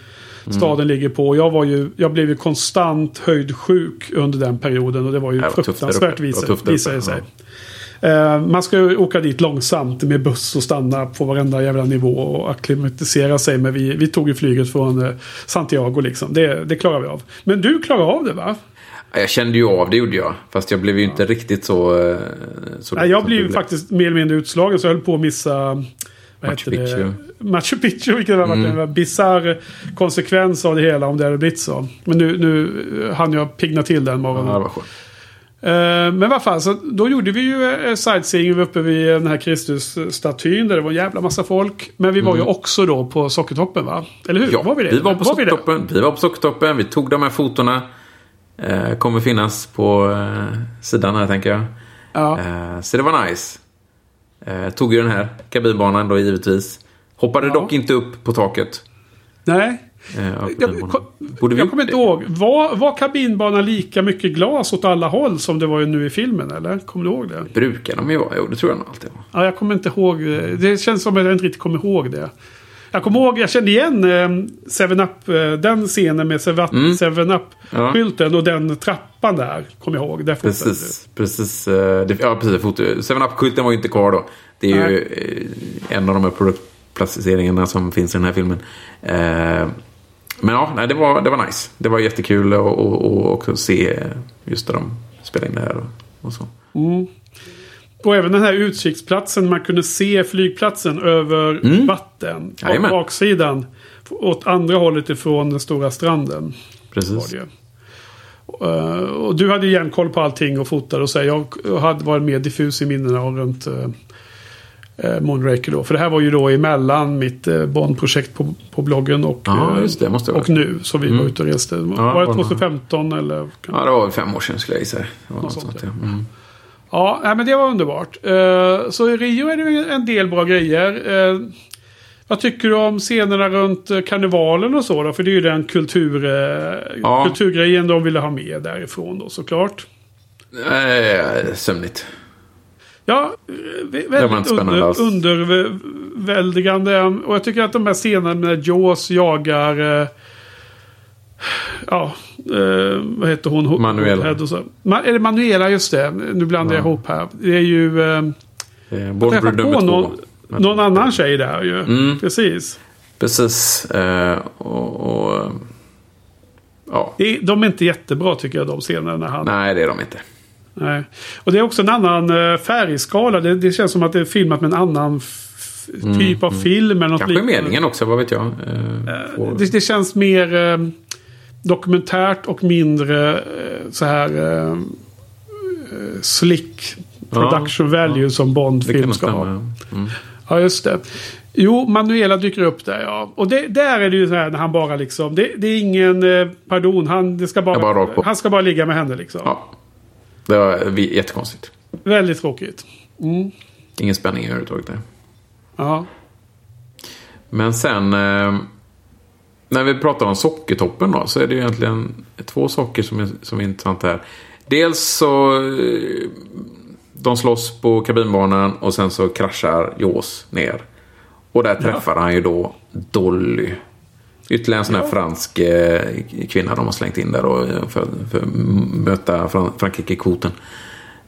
staden ligger på. Jag, var ju, jag blev ju konstant höjdsjuk under den perioden. Och det var ju Det var fruktansvärt uppe. Det sig. Eh, man ska ju åka dit långsamt med buss och stanna på varenda jävla nivå och akklimatisera sig. Men vi, vi tog ju flyget från eh, Santiago liksom. Det, det klarar vi av. Men du klarar av det va? Jag kände ju av det, gjorde jag. Fast jag blev ju inte riktigt så... eh, så Nej, jag blev ju faktiskt mer eller mindre utslagen så jag höll på att missa... Machu? Picchu. Machu Picchu, vilket har varit en bisarr konsekvens av det hela om det hade blivit så. Men nu, nu hann jag pigna till den morgonen. Ja, det var skönt. Eh, men vad fan, så då gjorde vi ju eh, sightseeing vi var uppe vid den här Kristusstatyn där det var en jävla massa folk. Men vi var ju också då på Sockertoppen va? Eller hur? Mm. Ja, var vi det? vi var på vi? Sockertoppen. Vi var på Sockertoppen. Vi tog de här fotona. Eh, kommer finnas på eh, sidan här, tänker jag. Ja. Eh, så det var nice. Tog ju den här kabinbanan då, givetvis. Hoppade Ja. dock inte upp på taket. Nej. Eh, Jag, Borde vi jag kommer inte ihåg. Var, var kabinbanan lika mycket glas åt alla håll som det var ju nu i filmen? Eller? Kommer du ihåg det? Brukar de ju vara? Jo, det tror jag nog alltid var. Ja, jag kommer inte ihåg. det. Känns som att jag inte riktigt kommer ihåg det. Jag kommer ihåg, jag kände igen eh, Seven Up, eh, den scenen med Seven Up- Mm. Ja. Och den trappan där. Kommer jag ihåg. Precis, precis. eh, det- Ja, precis. Foto. 7-Up-skylten var ju inte kvar då. Det är ju eh, en av de här produktplaceringarna som finns i den här filmen. Eh, Men ja, nej, det, var, det var nice. Det var jättekul att och, och också se just där de spelade in det här och, och så. du. Och även den här utkiksplatsen. Man kunde se flygplatsen över vatten. På Jajamän. baksidan. Åt andra hållet ifrån den stora stranden. Precis. Eh, och du hade järnkoll på allting och fotade och så. här. Jag hade varit mer diffus i minnena och runt uh, Moonraker då. För det här var ju då emellan mitt uh, Bond-projekt på, på bloggen och, Ja, eh, det. Och nu. Så vi var ute och reste. var det var det. 2015 eller? Ja, det var väl fem år sedan skulle jag gissa. Ja. Mm. Ja, men det var underbart. Eh, så i Rio är det en del bra grejer. Eh, vad tycker du om scenerna runt eh, karnevalen och så då? För det är ju den kultur, eh, Ja. kulturgrejen de ville ha med därifrån då såklart. Eh, sömnigt. Ja, väldigt under, underväldigande. Och jag tycker att de här scenerna när Jaws jagar... Eh, ja, eh, vad heter hon? Ho- Manuela. Och så. Ma- är det Manuela? Just det. Nu blandar jag ihop här. Det är ju... Eh, Eh, Bond träffar nummer på två. någon, någon annan tjej där ju. Mm. Precis. Precis. Eh, och, och, ja. De är inte jättebra tycker jag, de scenerna. Han, Nej, det är de inte. Nej. Och det är också en annan eh, färgskala. Det, det känns som att det är filmat med en annan f- typ av film. Eller något Mm, Kanske liknande. meningen också, vad vet jag. Eh, får- Det, det känns mer eh, dokumentärt och mindre eh, så här eh, eh, slick production value som det kan Bond-film ska ha. Mm. Ja, just det. Jo, Manuela dyker upp där ja. Och det, där är det ju så här när han bara liksom. Det, det är ingen eh, pardon. Han, det ska bara, bara han ska bara ligga med henne liksom. Ja. Det var jättekonstigt. Väldigt tråkigt. Ingen spänning överhuvudtaget där. Ja. Men sen... Eh, när vi pratar om sockertoppen då, så är det ju egentligen två saker som är, som är intressanta här. Dels så... Eh, de slåss på kabinbanan och sen så kraschar Jaws ner. Och där träffar han ju då Dolly. Ytterligare en sån här fransk eh, kvinna de har slängt in där och, eh, för, att möta Fran- Frankrike-kvoten.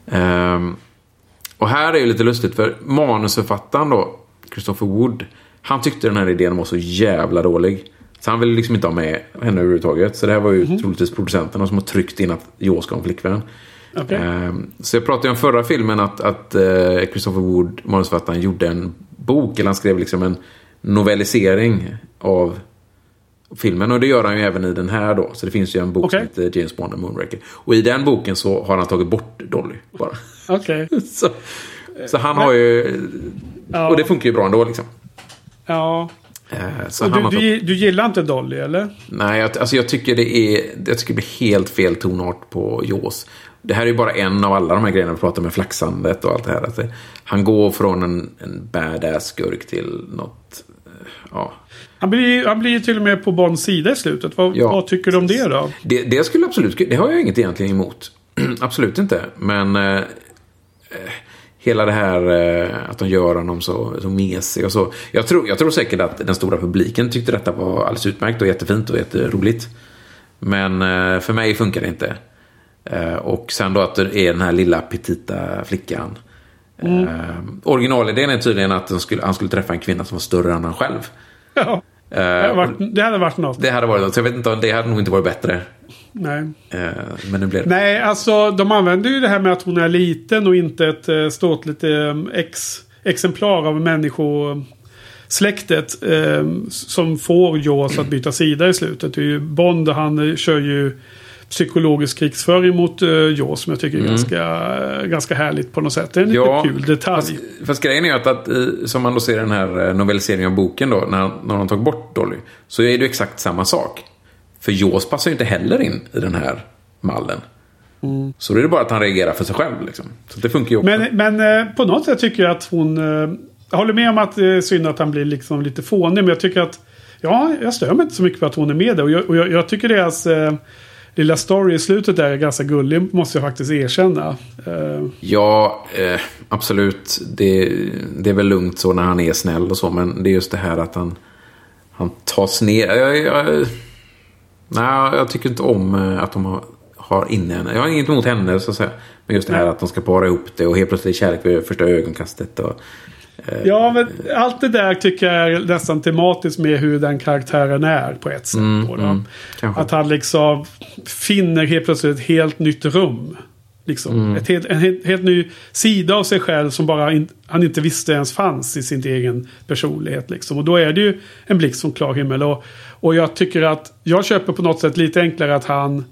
Ehm, och här är ju lite lustigt för manusförfattaren då, Christopher Wood, han tyckte den här idén var så jävla dålig. Så han ville liksom inte ha med henne överhuvudtaget. Så det här var ju troligtvis producenterna som har tryckt in att jag ska ha en flickvän. Okej. Ehm, Så jag pratade ju om förra filmen att, att eh, Christopher Wood, manusförfattaren, gjorde en bok. Eller han skrev liksom en novellisering av filmen. Och det gör han ju även i den här då. Så det finns ju en bok Okej. som heter James Bond och Moonraker. Och i den boken så har han tagit bort Dolly bara. Okej. så, så han har ju... Ja. Och det funkar ju bra ändå liksom. Ja. Eh, Så du, tagit- du, du gillar inte Dolly, eller? Nej, jag, alltså jag tycker det är jag tycker det blir helt fel tonart på Jaws. Det här är ju bara en av alla de här grejerna vi pratar med flaxandet och allt det här. Det, han går från en, en badass skurk till något... eh, Ja. Han blir, han blir ju till och med på Bonds sida i slutet. Vad, Ja. vad tycker du om det då? Det, det skulle absolut... Det har jag inget egentligen emot. absolut inte. Men... Eh, eh, hela det här eh, att de gör honom så, så mesig och så. Jag tror, jag tror säkert att den stora publiken tyckte detta var alldeles utmärkt och jättefint och jätteroligt. Men eh, för mig funkar det inte. Eh, och sen då att det är den här lilla petita flickan. Mm. Eh, originalidén är tydligen att de skulle, han skulle träffa en kvinna som var större än han själv. Ja. Det Eh, hade och varit, det hade varit något. det hade varit något. Så jag vet inte det hade nog inte varit bättre. Nej. Eh, men nu blev det. Nej, alltså de använder ju det här med att hon är liten och inte ett eh, ståtligt ex, exemplar av människosläktet som får Jaws att byta sida i slutet. Det är ju Bond, han kör ju psykologisk krigsföring mot eh, Jaws som jag tycker är ganska, eh, ganska härligt på något sätt. Det är en lite kul detalj. Fast, fast grejen är ju att, att eh, som man då ser i den här novelliseringen av boken då, när, när de tagit bort Dolly, så är det ju exakt samma sak. För Jaws passar ju inte heller in i den här mallen. Så då är det bara att han reagerar för sig själv. Liksom. Så det funkar ju också. Men, men på något sätt tycker jag att hon... Jag håller med om att det är synd att han blir liksom lite fånig. Men jag tycker att... Ja, jag stör mig inte så mycket på att hon är med där. Och jag, och jag, jag tycker deras lilla story i slutet där är ganska gullig. Måste jag faktiskt erkänna. Eh, Ja, eh, absolut. Det, det är väl lugnt så när han är snäll och så. Men det är just det här att han, han tas ner. Jag, jag, nej, jag tycker inte om eh, att de har, har inne henne. Jag har inget emot henne så att säga. Men just det här att de ska para ihop det och helt plötsligt kärlek vid första ögonkastet. Och, ja, men allt det där tycker jag är nästan tematiskt med hur den karaktären är på ett sätt. då, då. mm. Att han liksom finner helt plötsligt ett helt nytt rum. Liksom. Mm. Ett helt, en helt, helt ny sida av sig själv som bara in, han inte visste ens fanns i sin egen personlighet. Liksom. Och då är det ju en blixt från klar himmel. Och, och jag tycker att jag köper på något sätt lite enklare att han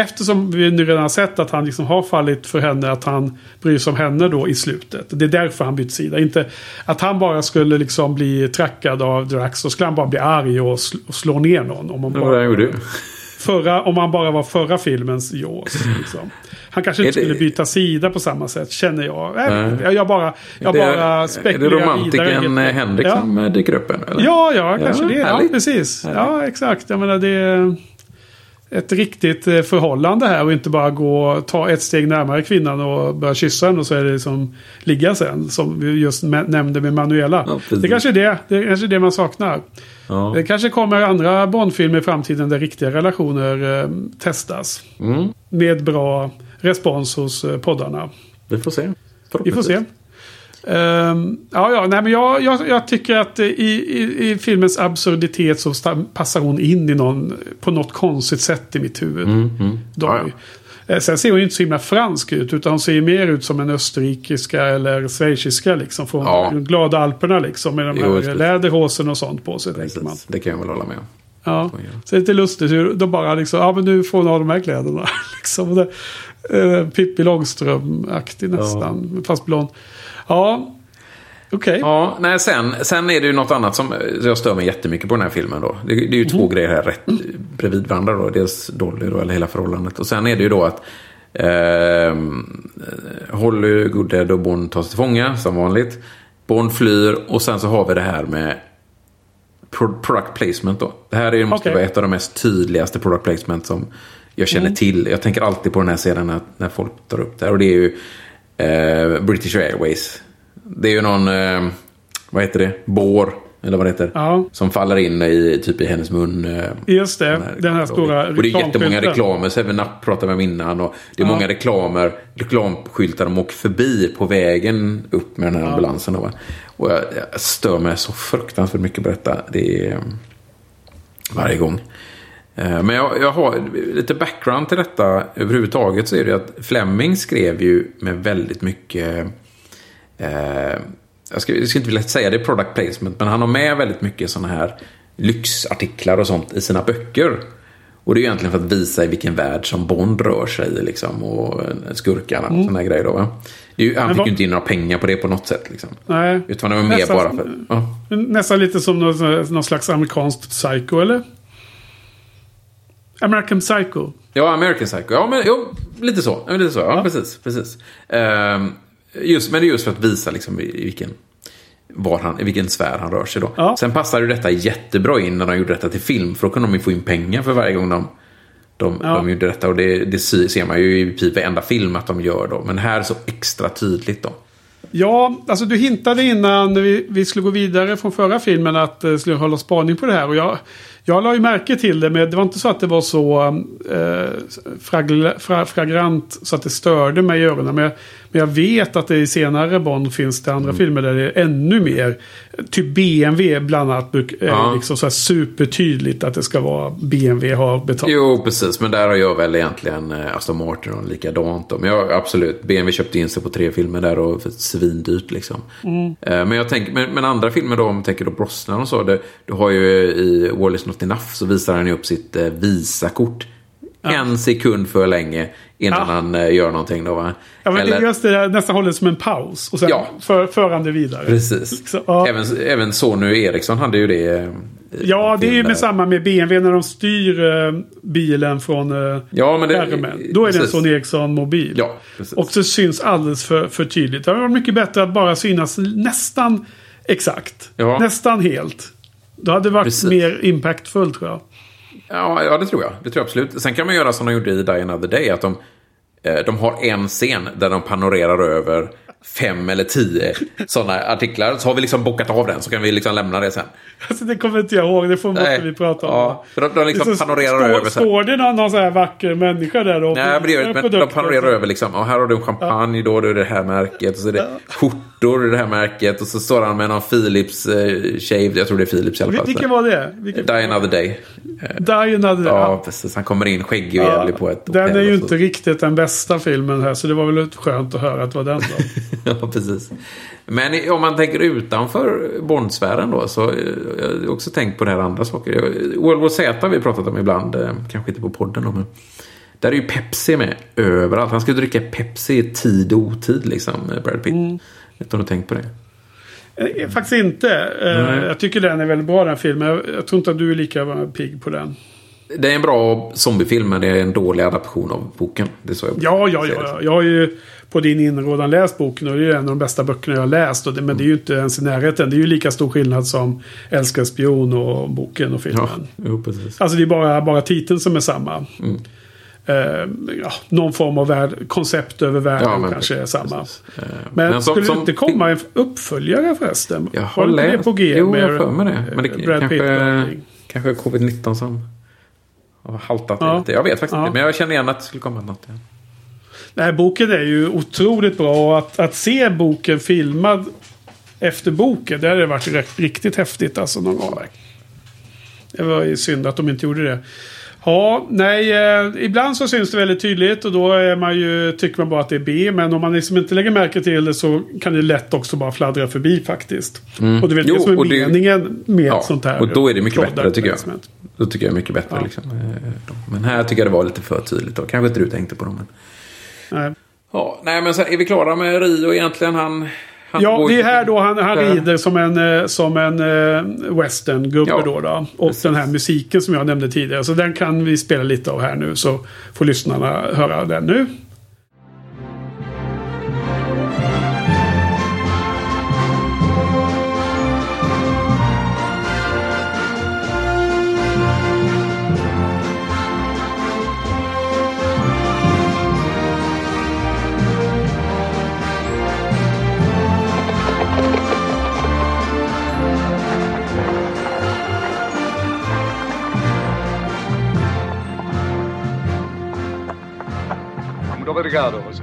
Eftersom vi nu redan har sett att han liksom har fallit för henne, att han bryr sig om henne då i slutet. Det är därför han bytt sida. Inte att han bara skulle liksom bli trackad av Drax. Så skulle han bara bli arg och, sl- och slå ner någon. Om man det det bara, han gjorde. förra, om han bara var förra filmens Jaws. Liksom. Han kanske inte Är det- skulle byta sida på samma sätt, känner jag. Inte. jag, bara, jag det, bara är det spekulerar vidare. romantiken helt- eh, Henrik ja. som eh, dyker upp? Eller? Ja, ja, kanske det. Ja, precis. Härligt. Ja, exakt. Jag menar, det är ett riktigt eh, förhållande här och inte bara gå ta ett steg närmare kvinnan och börja kyssa henne och så är det liksom ligga sen. Som vi just nämnde med Manuela. Ja, det kanske är det. Det kanske är det man saknar. Ja. Det kanske kommer andra Bondfilmer i framtiden där riktiga relationer eh, testas. Mm, Med bra respons hos eh, poddarna. vi får se. Vi får se. Ehm, ja, ja, nej, men jag, jag, jag tycker att i, i, i filmens absurditet så passar hon in i någon, på något konstigt sätt i mitt huvud. Mm, mm. Dolly. Ja, Eh, Sen ser hon inte så himla fransk ut. Utan hon ser mer ut som en österrikiska eller schweiziska. Liksom, från Ja. de glada alperna liksom. Med de Jo, här läderhosen och sånt på sig. Man. Det kan jag väl hålla med om. Ja. Så, ja. Det är lite lustigt hur de bara liksom, ja men nu får hon ha de här kläderna. liksom, det, eh, Pippi Långström-aktig nästan, fast blond. Ja, okej. Ja, nej, sen, sen är det ju något annat som eh, jag stör mig jättemycket på den här filmen. Då. Det, det är ju två Mm. grejer här rätt bredvid varandra. Då. Dels Dolly då, eller hela förhållandet. Och sen är det ju då att eh, Holly, Goodhead och Bond tas till fånga som vanligt. Bond flyr och sen så har vi det här med pro- product placement då. Det här är, måste Okej. vara ett av de mest tydligaste product placement som jag känner till. Jag tänker alltid på den här scenen när, när folk tar upp det här. Och det är ju eh, British Airways. Det är ju någon, eh, vad heter det, bår, eller vad det heter. Ja. Som faller in i, typ i hennes mun. Eh, Just det, den här stora och det är jättemånga reklamer. Seven Up pratade vi om innan. Och det är Ja. många reklamer, reklamskyltar de åker förbi på vägen upp med den här ambulansen. Då? Och jag, jag stör mig så fruktansvärt mycket på detta. Det är eh, varje gång. Eh, Men jag, jag har lite background till detta överhuvudtaget så är det att Fleming skrev ju med väldigt mycket eh, jag, ska, jag ska inte vilja säga det är product placement, men han har med väldigt mycket sådana här lyxartiklar och sånt i sina böcker. Och det är egentligen för att visa i vilken värld som Bond rör sig liksom, och skurkarna och sådana här grejer. Då, va? Ju, han fick ju inte in några pengar på det på något sätt. Liksom. Nej. Utan det var mer Nästan- bara för... Ja. Nästan lite som någon, någon slags amerikanskt psycho, eller? American Psycho. Ja, American Psycho. Ja, men jo, lite så. Ja, lite så. Ja, Ja. precis. precis. Ehm, just, men det är just för att visa liksom, i, i vilken, var han, i vilken sfär han rör sig. Då. Ja. Sen passade ju detta jättebra in när de gjorde detta till film. För då kunde de ju få in pengar för varje gång de, de, Ja. de gjorde detta. Och det, det ser man ju i typ varenda film att de gör då. Men här så extra tydligt då. Ja, alltså du hintade innan vi, vi skulle gå vidare från förra filmen att det skulle hålla spaning på det här. Och jag, jag la ju märke till det, men det var inte så att det var så eh, fragla, fra, fragrant så att det störde mig i öronen. Men, men jag vet att det i senare Bond finns det Mm. andra filmer där det är ännu mer. Typ BMW bland annat är Ja. liksom så här supertydligt att det ska vara BMW har betalt. Jo, precis. Men där har jag väl egentligen eh, Aston Martin och likadant. Men jag, absolut, BMW köpte in sig på tre filmer där och svindyrt liksom. Eh, Men jag tänker, men, men andra filmer då, om man tänker då Brosnan och så. Det, du har ju i Wall is not enough så visar han ju upp sitt eh, Visakort. En sekund för länge innan Ja. han eh, gör någonting då va? Ja, men Eller- Just det, där, nästan håller det som en paus. Och sen Ja. för, för han det vidare. Precis. Så, ja. Även, även Sony Eriksson hade ju det. eh, Ja, det är ju med samma med BMW när de styr eh, bilen från Ja, men det... skärmen. Då är det en precis. Sony Ericsson-mobil. Ja, precis. Och så syns alldeles för, för tydligt. Det varit mycket bättre att bara synas nästan exakt. Ja. Nästan helt. Då hade det varit Precis. mer impactfullt tror jag. Ja, ja, det tror jag. Det tror jag absolut. Sen kan man göra som de gjorde i Die Another Day. Att de, eh, de har en scen där de panorerar över fem eller tio sådana artiklar. Så har vi liksom bockat av den så kan vi liksom lämna det sen. Alltså, det kommer inte jag ihåg. Det får, måste vi prata om. Ja, för de- de liksom så- panorerar står, över sen. Står det någon, någon sån här vacker människa där då? Nej, men, det gör, men de panorerar över liksom. Och här har du en champagne, då är det det här märket. Och så är det skjortor i det här märket. Och så står han med någon Philips eh, shave. Jag tror det är Philips i alla fall. Vilken var det? Vilken? Die Another Day. Die Another Day. Ja, precis. Han kommer in skäggig och jävlig på ett Den är ju så. inte riktigt den bästa filmen här. Så det var väl skönt att höra att det var den då. Ja, precis. Men om man tänker utanför Bondsfären då, så eh, jag har också tänkt på det här andra saker. Jag- World War Z har vi pratat om ibland, eh, kanske inte på podden då, men där är ju Pepsi med överallt. Han ska dricka Pepsi i tid och otid, liksom, eh, Brad Pitt. Mm. Vet du om du tänkt på det? Faktiskt inte. Nej. Jag tycker den är väldigt bra den filmen. Jag, jag tror inte att du är lika pigg på den. Det är en bra zombiefilm, men det är en dålig adaption av boken. Det är så jag Ja, ja, ja. Jag har ju på din inrådan läst boken och det är en av de bästa böckerna jag har läst. Det, men det är ju inte ens i närheten. Det är ju lika stor skillnad som Älskar spion och boken och filmen. Ja, jo. Alltså det är bara, bara titeln som är samma. Mm. Eh, ja, någon form av värld, koncept över världen Ja, kanske är samma. Eh, Men, men som- skulle som- det inte komma en uppföljare förresten? Jag har inte det läst. på G? Jo, med, jag för mig det. Men det eh, Brad Pitt kanske, allting? kanske covid-19 som har haltat Ja. lite. Jag vet faktiskt inte. Men jag känner igen att det skulle komma något. Ja. Nej, boken är ju otroligt bra. Och att, att se boken filmad efter boken, det hade varit ri- riktigt häftigt alltså någon gång. Det var ju synd att de inte gjorde det. Ja, nej, eh, ibland så syns det väldigt tydligt och då är man ju, tycker man bara att det är B. Men om man liksom inte lägger märke till det så kan det lätt också bara fladdra förbi faktiskt. Och du vet Jo, det som är och det- meningen med Ja, sånt här. och då är det mycket bättre tycker jag. Då tycker jag mycket bättre. Ja. Liksom. Eh. Men här tycker jag det var lite för tydligt. Då. Kanske inte du tänkte på dem. Men... Nej. Ja, nej, men så är vi klara med Rio egentligen? Han, han Ja, det är här då han, han rider som en, eh, som en eh, western-gubbe Ja, då, då. Och den här musiken som jag nämnde tidigare. Så den kan vi spela lite av här nu. Så får lyssnarna höra den nu. Obrigado, José.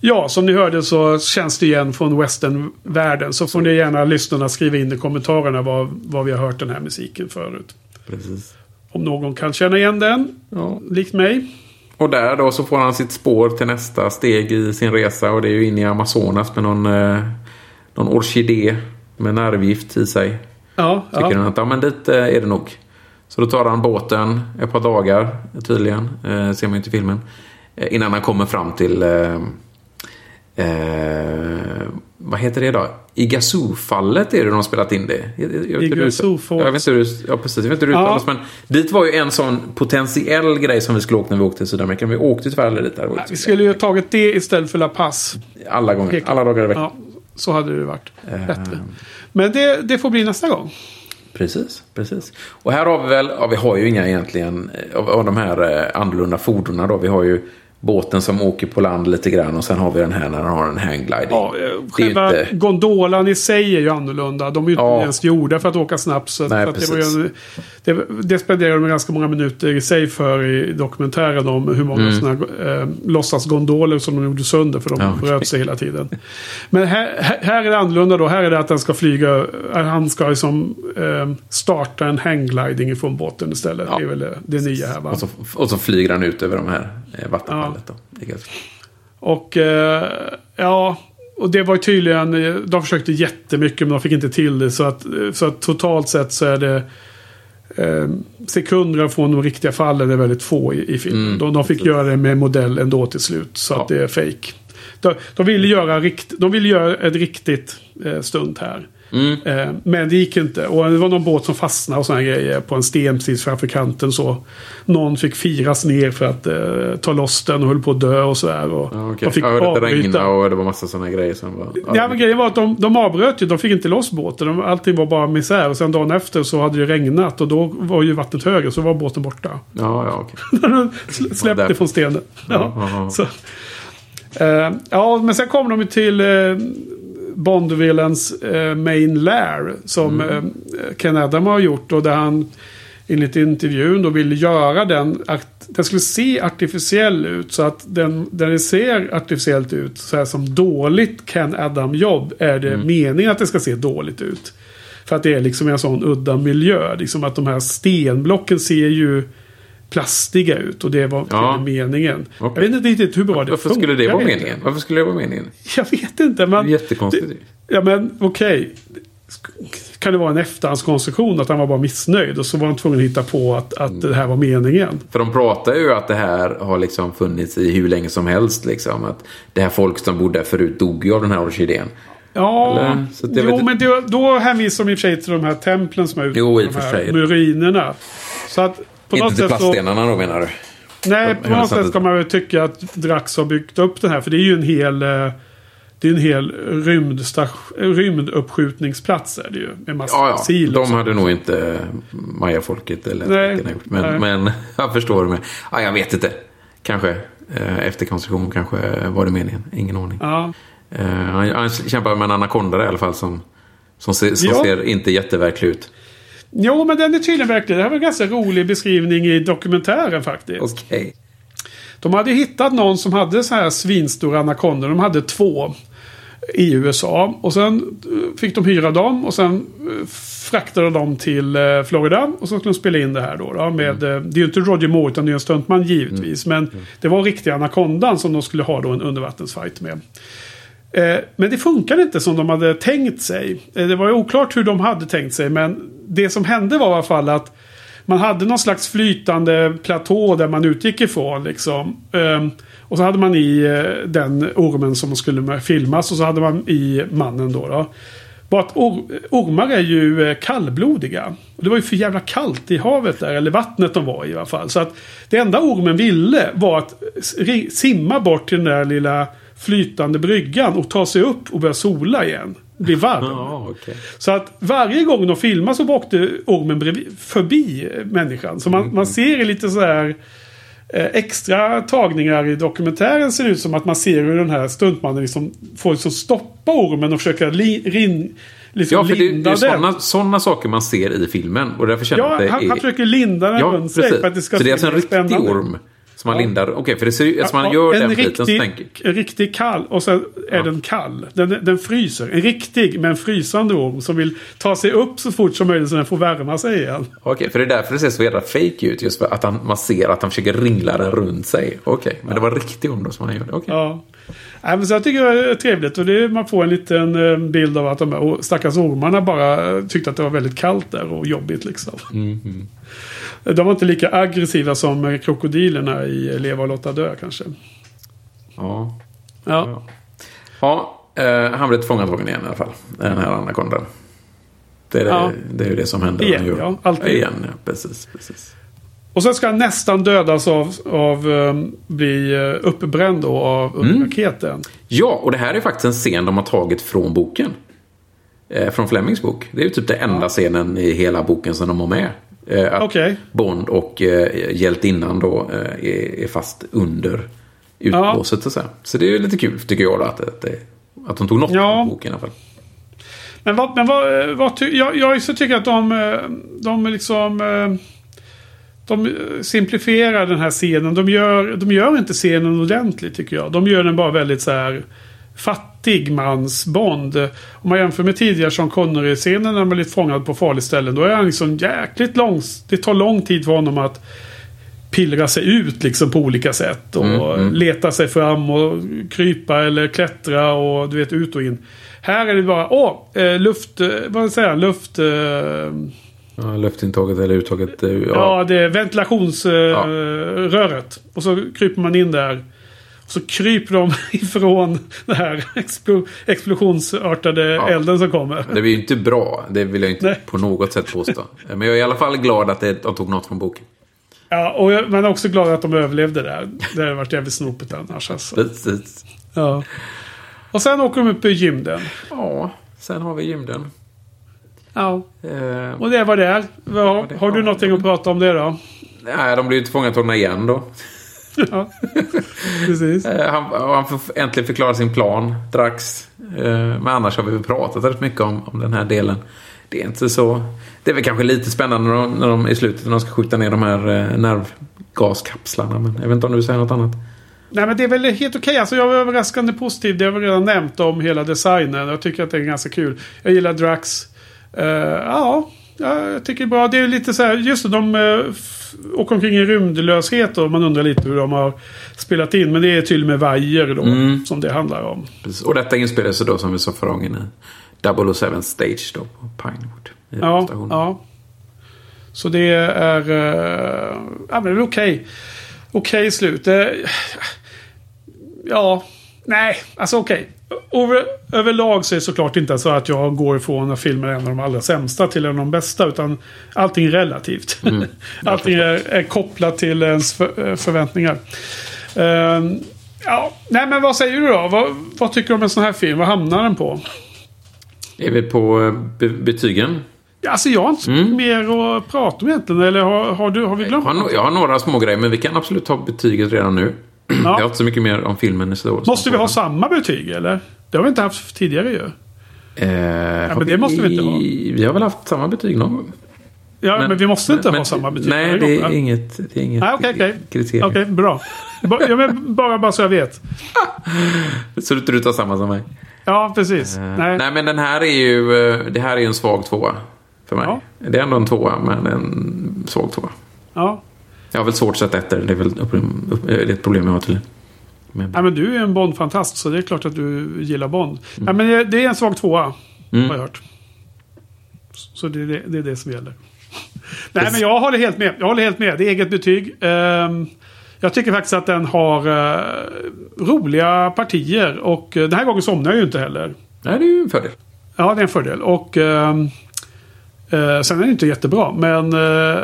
Ja, som ni hörde så känns det igen från westernvärlden. Så får ni gärna lyssnarna skriva in i kommentarerna vad, vad vi har hört den här musiken förut. Precis. Om någon kan känna igen den, Ja. likt mig. Och där då så får han sitt spår till nästa steg i sin resa. Och det är ju in i Amazonas med någon, eh, någon orkidé med nervgift i sig. Ja, Tycker ja. han att ja, men dit eh, är det nog. Så då tar han båten ett par dagar tydligen. Eh, ser man ju inte i filmen. Eh, innan han kommer fram till eh, eh, vad heter det då? Iguazu-fallet är det de har spelat in det. Jag, jag, vet inte hur det, ja, precis, jag vet inte hur det Ja. men dit var ju en sån potentiell grej som vi skulle åka när vi åkte till Sydamerika. Men vi åkte tyvärr aldrig dit. Där. Ju Vi så- skulle ju ha tagit det istället för La Paz. Alla gånger, alla dagar i veckan. Ja, så hade det varit Eh. bättre. Men det, det får bli nästa gång. Precis, precis. Och här har vi väl, ja, vi har ju inga egentligen eh, av, av de här eh, annorlunda fordonen då. Vi har ju båten som åker på land lite grann och sen har vi den här när den har en hanggliding. Ja, eh, själva inte, gondolan i sig är ju annorlunda. De är ju inte Ja. ens gjorda för att åka snabbt. Så Nej, att det, en, det, det spenderar de ganska många minuter i sig för i dokumentären om hur många sådana eh, låtsasgondoler som de gjorde sönder för de Mm. Ja, bröt sig hela tiden. Men här, här- är det annorlunda då. Här är det att den ska flyga. eh, Han ska liksom eh, starta en hanggliding från båten istället. Ja. Det är väl det nya här va? och, så, och så flyger han ut över de här eh, vattenfallet. Då. Det är ganska- Och eh, ja, och det var tydligen, eh, de försökte jättemycket men de fick inte till det. Så att, så att totalt sett så är det eh, sekunder från de riktiga fallen är väldigt få i, i filmen. Mm, de, de fick göra det med modell ändå till slut. Så Ja. att det är fake. De, de ville göra, rikt, de ville göra ett riktigt eh, stunt här. Mm. Eh, men det gick inte. Och det var någon båt som fastnade och sådana grejer på en sten precis framför kanten. Så någon fick firas ner för att eh, ta loss den och höll på att dö och sådär. Och Ja. De fick ja, det avbryta. och det var massa sådana grejer som var... Ja, men grejen var att de, de avbröt ju. De fick inte loss båten. De, allting var bara misär. Och sen dagen efter så hade det regnat. Och då var ju vattnet högre. Så var båten borta. Ja, ja, okej. Sl- Släppte därför. från stenen. Ja, Ja, ja, ja. Så. Eh, ja, men sen kom de ju till uh, Bondvillens eh, main lair. Som Mm. eh, Ken Adam har gjort. Och där han enligt intervjun då ville göra den. Att den skulle se artificiell ut. Så att den, där det ser artificiellt ut. Så här som dåligt Ken Adam-jobb. Är det Mm. meningen att det ska se dåligt ut. För att det är liksom en sån udda miljö. Liksom att de här stenblocken ser ju plastiga ut. Och det var Ja. meningen. Okej. Jag vet inte riktigt hur bra det Varför skulle det vara meningen? Varför skulle det vara meningen? Jag vet inte. Det Men, är jättekonstigt. ju. ja men okej. Kan det vara en efterhandskonstruktion att han var bara missnöjd och så var han tvungen att hitta på att, att det här var meningen. För de pratar ju att det här har liksom funnits i hur länge som helst. Liksom. Att det här folk som bodde där förut dog ju av den här orkidén. Ja, jo vet- men då, då hänvisar de i och för sig till de här templen som är ute. Jo, i och för sig. Ruinerna. Så att på Inte till plaststenarna då menar du? Nej, på något sätt ska man väl tycka att Drax har byggt upp den här. För det är ju en hel... eh, Det är en hel rymduppskjutningsplats är det ju. Med massa Ja, ja. sil De hade nog inte Mayafolket eller Nej, gjort. Men, nej. men jag förstår det med. Ja, jag vet inte. Kanske. Eh, efterkonstruktion kanske var det meningen. Ingen aning. Ja. Eh, han, han kämpar med en anakonda i alla fall som, som, ser, som Ja. ser inte jätteverklig ut. Jo, men den är tydligen verklig. Det här var en ganska rolig beskrivning i dokumentären faktiskt. Okej. De hade hittat någon som hade så här svinstora anakondor. De hade två i USA. Och sen eh, fick de hyra dem och sen eh, fraktade de till eh, Florida. Och så skulle de spela in det här då. då med, eh, det är ju inte Roger Moore utan det är en stuntman givetvis. Men det var riktiga anakondan som de skulle ha då en undervattensfight med. Eh, Men det funkade inte som de hade tänkt sig. Eh, Det var ju oklart hur de hade tänkt sig. Men det som hände var i alla fall att man hade någon slags flytande platå där man utgick ifrån. Liksom. Ehm, och så hade man i eh, den ormen som skulle filmas. Och så hade man i mannen då. då. Bara att or ormar är ju eh, kallblodiga. Och det var ju för jävla kallt i havet där. Eller vattnet de var i i alla fall. Så att det enda ormen ville var att simma bort till den där lilla flytande bryggan. Och ta sig upp och börja sola igen. Bli varm. Ja, okej. Så att varje gång de filmar så åkte ormen bredvid, förbi människan. Så man, man ser i lite så här eh, extra tagningar i dokumentären ser det ut som att man ser hur den här stuntmannen liksom får liksom stoppa ormen och försöka li, rin, liksom Ja, för det, det linda är den. sådana, sådana saker man ser i filmen. Och därför känner Ja, att det han, är... han försöker linda den Ja, runt sig för att det ska så det är alltså en riktig spännande orm. Så man lindar, okej för det ser ju, alltså man Ja, gör en den biten riktig, tänker en riktig kall och sen är Ja. den kall. Den, den fryser. En riktig men frysande orm som vill ta sig upp så fort som möjligt så den får värma sig igen. Okej, för det är därför det ser så jävla fake ut. Just för att han, man ser att han försöker ringla den runt sig. Okej, men det var riktig ond då som han gjorde. Okej. Ja. Nej, men så jag tycker det är trevligt och det, man får en liten eh, bild av att de stackars ormarna bara eh, tyckte att det var väldigt kallt där och jobbigt liksom. Mhm. De var inte lika aggressiva som eh, krokodilerna i Leva och låta dö kanske. Ja. Ja. Ja, eh, han blev tillfångatagen igen i alla fall. Den här anakondan. Det är, det, Ja. det är ju det som händer. Igen, gör- ja. Alltid. Igen, ja. Precis, precis. Och sen ska han nästan dödas av, av um, bli uh, uppbränd då av Mm. raketen. Ja, och det här är faktiskt en scen de har tagit från boken. Eh, från Flemings bok. Det är ju typ den enda scenen i hela boken som de har med. Eh, att Okej. Bond och eh, hjältinnan då eh, är, är fast under utblåset. och Så, så det är lite kul tycker jag då, att, att, att de tog något Ja. från boken i alla fall. Men vad, men vad, eh, vad ty, jag, jag så tycker att de, eh, de liksom... eh, De simplifierar den här scenen. De gör, de gör inte scenen ordentligt tycker jag. De gör den bara väldigt så här fattig mans Bond. Om man jämför med tidigare Sean Connery-scenen när han blir fångad på farligt ställen. Då är han liksom jäkligt lång. Det tar lång tid för honom att pillra sig ut liksom på olika sätt. Och Mm, mm. leta sig fram och krypa eller klättra och du vet ut och in. Här är det bara, åh, eh, luft, eh, vad säger jag, luft... Eh, Ja, luftintaget eller uttaget. ja. Ja, det är ventilationsröret. Ja. Och så kryper man in där. Så kryper de ifrån den här explo, explosionsartade Ja. elden som kommer. det blir ju inte bra. Det vill jag inte Nej. på något sätt påstå. Men jag är i alla fall glad att de tog något från boken. Ja, och jag, är också glad att de överlevde där. Det hade varit jävligt snopet annars alltså. Precis. Ja. Och sen åker de upp i gymden. Ja, sen har vi gymden. Ja. Eh, Och det var det är. Vad- det- Har du ja, någonting att prata om det då? nej, de blir ju tillfångatagna igen då. Ja. Precis. Eh, Han, han får äntligen förklara sin plan, Drax. Eh, Men annars har vi pratat rätt mycket om, om den här delen. Det är inte så... Det är väl kanske lite spännande när de, när de i slutet när de ska skjuta ner de här eh, nervgaskapslarna. Men jag vet inte om du säger något annat. Nej men det är väl helt okej. Alltså jag är överraskande positiv. Det har vi redan nämnt om hela designen. Jag tycker att det är ganska kul. Jag gillar Drax. Ja, ja, jag tycker det är bra. Det är lite så här. Just det, de åker omkring i rymdlöshet och man undrar lite hur de har spelat in. Men det är tydligen med vajer då. Mm. Som det handlar om. Precis. Och detta inspelar sig då som vi sa förra gången i 007 Stage då på Pinewood. Ja, stationen. ja. Så det är... Uh, ja men det är okej. Okej slut. Det, ja, nej, alltså okej. Över, överlag så är det såklart inte så att jag går ifrån att filmen är en av de allra sämsta till en av de bästa. Utan allting är relativt. allting är, är kopplat till ens för, eh, förväntningar. Ehm, ja, nej men vad säger du då? Vad, vad tycker du om en sån här film? Vad hamnar den på? Är vi på eh, be- betygen? Alltså jag har inte Mm. mer att prata om egentligen. Eller har, har, du, har vi Jag glömt har, no- något? jag har några små grejer men vi kan absolut ta betyget redan nu. Jag har inte så mycket mer om filmen i så. Måste vi ha samma betyg eller? Det har vi inte haft tidigare ju. Eh, ja, men det måste vi inte ha. Vi har väl haft samma betyg någon gång? Ja, men, vi måste inte men- ha samma betyg. Nej, det är inget, det är inget Nej, okej, okej. kriterium. Okej, bra. Ba, ja, men bara, bara så jag vet. Så du du tar samma som mig? Ja, precis. Eh, Nej. Nej, men den här är ju, eh, det här är ju en svag tvåa för mig. Ja. Det är ändå en tvåa, men en svag tvåa. Ja. Jag har väl svårt att sätta efter. Det är väl det är ett problem jag har tydligen. Nej, men du är en Bond-fantast så det är klart att du gillar Bond. Nej, men det- det är en svag tvåa. Mm. Har jag hört. Så det är det, det, är det som gäller. Nej, men jag håller helt med. Jag håller helt med. Det är eget betyg. Ehm, jag tycker faktiskt att den har eh, roliga partier. Och eh, den här gången somnar jag ju inte heller. Nej, det är ju en fördel. Ja, det är en fördel. Och ehm, eh, sen är den inte jättebra. Men eh,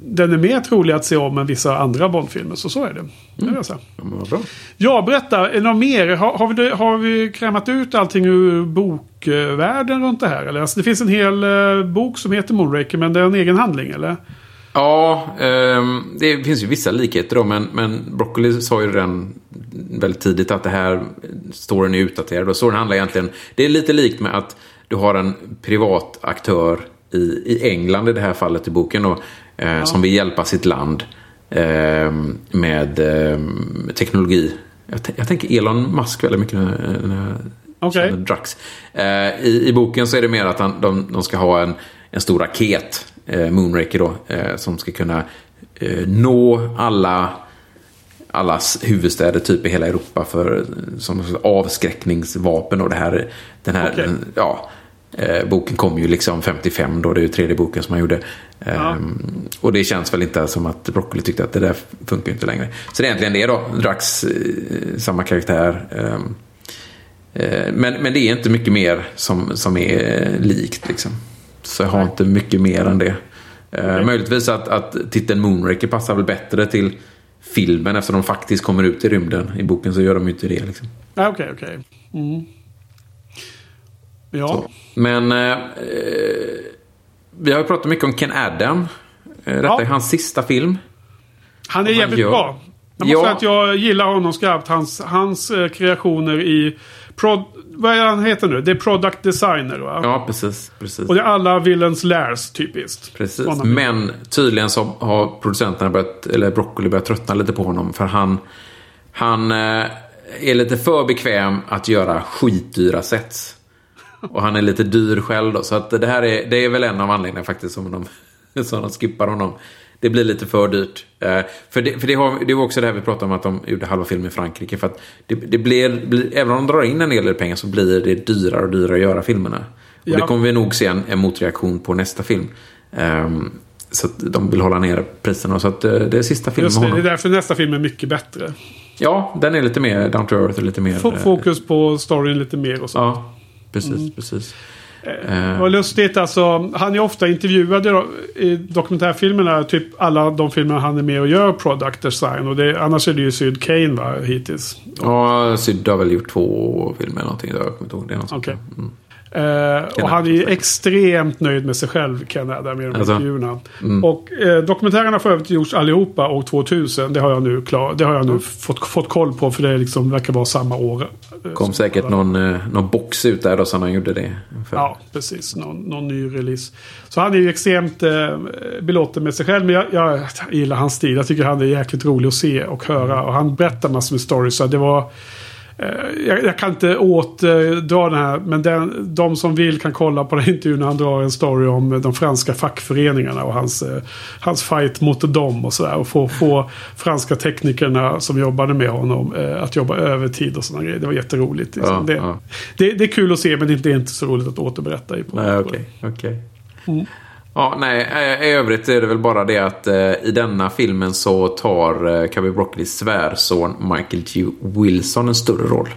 den är mer trolig att se om än vissa andra Bondfilmer. Så så är det. Det vill jag säga. Ja, berätta. Är det något mer? Har, har, vi, har vi krämat ut allting ur bokvärlden runt det här? Eller? Alltså, det finns en hel eh, bok som heter Moonraker, men det är en egen handling, eller? Ja, ehm, det finns ju vissa likheter då, men, men Broccoli sa ju redan väldigt tidigt att det här storyn är utdaterad. Och storyn handlar egentligen, det är lite likt med att du har en privat aktör i, i England i det här fallet i boken då, eh, som vill hjälpa sitt land Eh, med eh, teknologi. Jag, jag tänker Elon Musk väldigt mycket när, när jag Okej. känner Drax. Eh, i, I boken så är det mer att han, de, de ska ha en, en stor raket, eh, Moonraker då, eh, som ska kunna eh, nå alla allas huvudstäder typ i hela Europa för som avskräckningsvapen och det här, den här, Okej. ja, eh, boken kom ju liksom 55 då, det är ju tredje boken som han gjorde. Ehm, och det känns väl inte som att Broccoli tyckte att det där funkar inte längre. Så det är egentligen det då, Drax, eh, samma karaktär. ehm, eh, men, men det är inte mycket mer som, som är eh, likt liksom. Så jag har inte mycket mer än det. Eh, Möjligtvis att, att titeln Moonraker passar väl bättre till filmen eftersom de faktiskt kommer ut i rymden. I boken så gör de ju inte det. Liksom. Ja, Okej, okej. Mm. Ja. Så. Men eh, eh, vi har pratat mycket om Ken Adam. Eh, detta Ja. är hans sista film. Han är jävligt gör- bra. Jag måste Ja. säga att jag gillar honom skarpt. Hans, hans eh, kreationer i... Prod, vad är han heter nu? Det är Product Designer va? Ja, precis. precis. Och det är alla Villains Lairs typiskt. Precis, men tydligen så har producenterna börjat, eller Broccoli börjat tröttna lite på honom. För han, han eh, är lite för bekväm att göra skitdyra sets. Och han är lite dyr själv då. Så att det här är, det är väl en av anledningarna faktiskt som de, som de skippar honom. Det blir lite för dyrt. Eh, för det, för det, har, det var också det här vi pratade om att de gjorde halva filmen i Frankrike. För att det, det blir, blir, även om de drar in en hel del pengar så blir det dyrare och dyrare att göra filmerna. Och Ja. det kommer vi nog se en, en motreaktion på nästa film. Ehm, så att de vill hålla ner priserna. Så att eh, det är sista filmen Just det, det är därför nästa film är mycket bättre. Ja, den är lite mer down to earth och lite mer... Eh, fokus på storyn lite mer och så. Ja, precis, Mm. precis. Det var lustigt alltså. Han är ofta intervjuad i, i dokumentärfilmerna. Typ alla de filmer han är med och gör product design. Och det, annars är det ju Syd Kane va, hittills. Ja, Syd har väl gjort två filmer eller någonting. Jag kommer inte ihåg. Det är något. Mm. Eh, och han är ju extremt nöjd med sig själv, Ken Adam, i de här Alltså? intervjuerna. Och eh, dokumentärerna har för övrigt gjorts allihopa år 2000. Det har jag nu, klar, det har jag nu fått, fått koll på, för det liksom verkar vara samma år. eh, kom säkert någon, eh, någon box ut där då som han gjorde det. För. Ja, precis. Någon, någon ny release. Så han är ju extremt eh, belåten med sig själv. Men jag, jag gillar hans stil. Jag tycker han är jäkligt rolig att se och höra. Och han berättar massor med stories. Så det var... Eh, jag, jag kan inte åtdra den här. Men den, de som vill kan kolla på den intervjun när han drar en story om de franska fackföreningarna. Och hans, eh, hans fight mot dem och sådär. Och få, få franska teknikerna som jobbade med honom eh, att jobba övertid och sådana grejer. Det var jätteroligt. Liksom. Ja, det, ja. Det, det är kul att se men det är inte så roligt att återberätta. I Nej, okej. okej. Ja, nej, eh, i övrigt är det väl bara det att eh, i denna filmen så tar eh, Cubby Broccolis svärson Michael G. Wilson en större roll.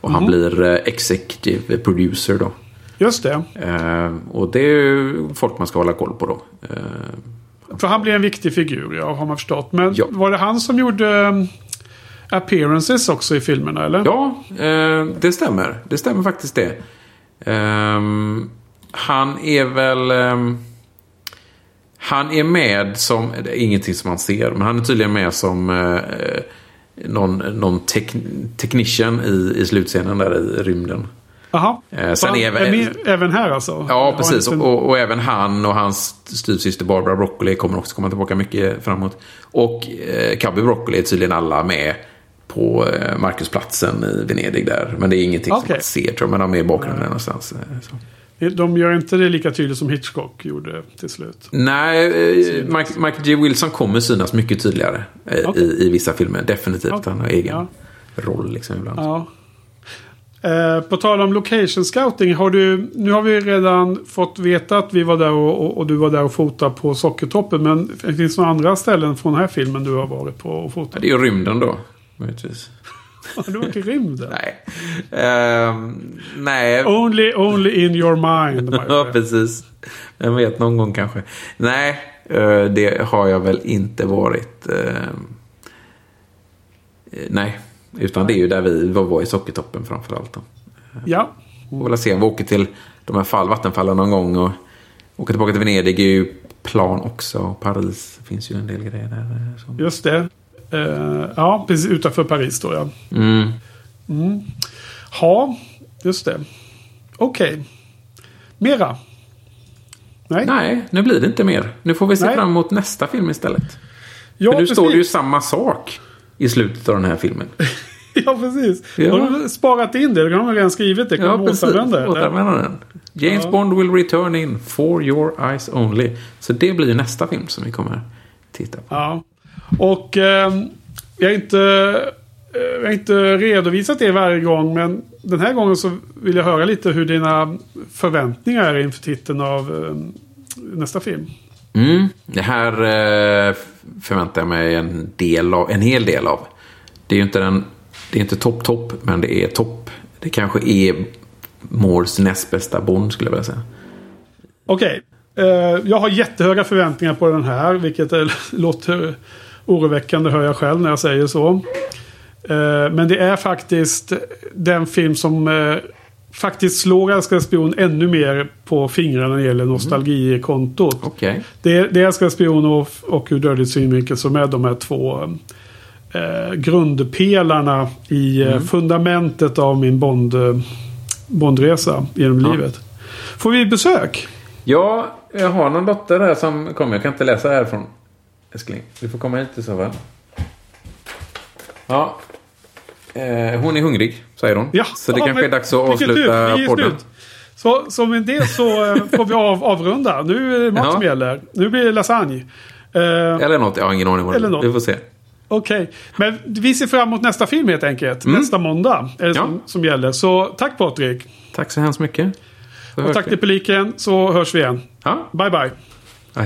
Och han blir eh, executive producer då. Just det. Eh, och det är ju folk man ska hålla koll på då. Eh, För han blir en viktig figur, ja, har man förstått. Men Ja. var det han som gjorde um, appearances också i filmerna, eller? Ja, eh, det stämmer. Det stämmer faktiskt det. Ehm, han är väl... han är med som... Det är ingenting som man ser, men han är tydligen med som eh, någon, någon tek, technician i, i slutscenen där i rymden. Jaha. Eh, sen han väl- med, även här alltså? Ja, precis. en liten- Och, och även han och hans styvsyster Barbara Broccoli kommer också komma tillbaka mycket framåt. Och eh, Cubby Broccoli är tydligen alla med på eh, Marcusplatsen i Venedig där. Men det är ingenting som Okej. man ser tror jag. Men de är i bakgrunden någonstans. eh, Så. De gör inte det lika tydligt som Hitchcock gjorde till slut. Nej, eh, Mike- Michael G. Wilson kommer synas mycket tydligare eh, Okej. i, i vissa filmer. Definitivt. Okej. Han har egen Ja. roll liksom ibland. Ja. Eh, på tal om location scouting. Har du, nu har vi redan fått veta att vi var där och, och, och du var där och fotade på Sockertoppen. Men finns det några andra ställen från den här filmen du har varit på och Ja, fotat? Det är ju rymden då. Möjligtvis. Har du varit i rymden? Nej. Ehm, nej. Only, only in your mind. Ja, precis. Jag vet någon gång kanske. Nej, eh, det har jag väl inte varit. eh, eh, Nej, utan det är ju där vi var i Sockertoppen framförallt. Då. ja. Får väl se om vi åker till de här fall, vattenfallen någon gång och åker tillbaka till Venedig är ju plan också. Paris finns ju en del grejer där. eh. Just det. Eh, ja, precis utanför Paris då ja. Mm. Ja, just det. Okej. Mera? Nej? Nej, nu blir det inte mer. Nu får vi se Nej. fram emot nästa film istället. Ja, För nu står det ju precis. samma sak i slutet av den här filmen. Ja, precis. Ja. Har du sparat in det? Då kan de redan skrivit det. Kan Ja, de precis. återanvända? Återanvända den. James Ja. Bond will return in for your eyes only. Så det blir nästa film som vi kommer titta på. Ja. Och eh, jag har inte, eh, jag har inte redovisat det varje gång. Men den här gången så vill jag höra lite hur dina förväntningar är inför titeln av eh, nästa film. Mm. Det här eh, förväntar jag mig en, del av, en hel del av. Det är ju inte den, det är inte topp topp, men det är topp. Det kanske är Moores näst bästa Bond skulle jag vilja säga. Okej. Eh, jag har jättehöga förväntningar på den här. Vilket låter oroväckande hör jag själv när jag säger så. Eh, men det är faktiskt den film som eh, faktiskt slår Älskade spion ännu mer på fingrarna när det gäller nostalgikontot. Det, är- det är Älskade spion och, och Ur dödligt synvinkel som är de här två eh, grundpelarna i eh, fundamentet av min Bond, Bondresa genom Ja. livet. Får vi besök? Ja, jag har någon dotter där som kommer. Jag kan inte läsa härifrån. Älskling, du får komma hit i så fall. Ja. Eh, hon är hungrig, säger hon. Ja, så det ja, kanske är dags att avsluta podden. slut. Så, så med det så eh, får vi av, avrunda. Nu är det mat Ja. som gäller. Nu blir det lasagne. Eh, Eller något, jag har ingen aning Eller något. Vi får se. Okej, men vi ser fram emot nästa film helt enkelt. Nästa måndag är det Mm. Ja. som, som gäller. Så tack Patrik. Tack så hemskt mycket. Så Och tack vi. till publiken så hörs vi igen. Ja, Bye bye. ja,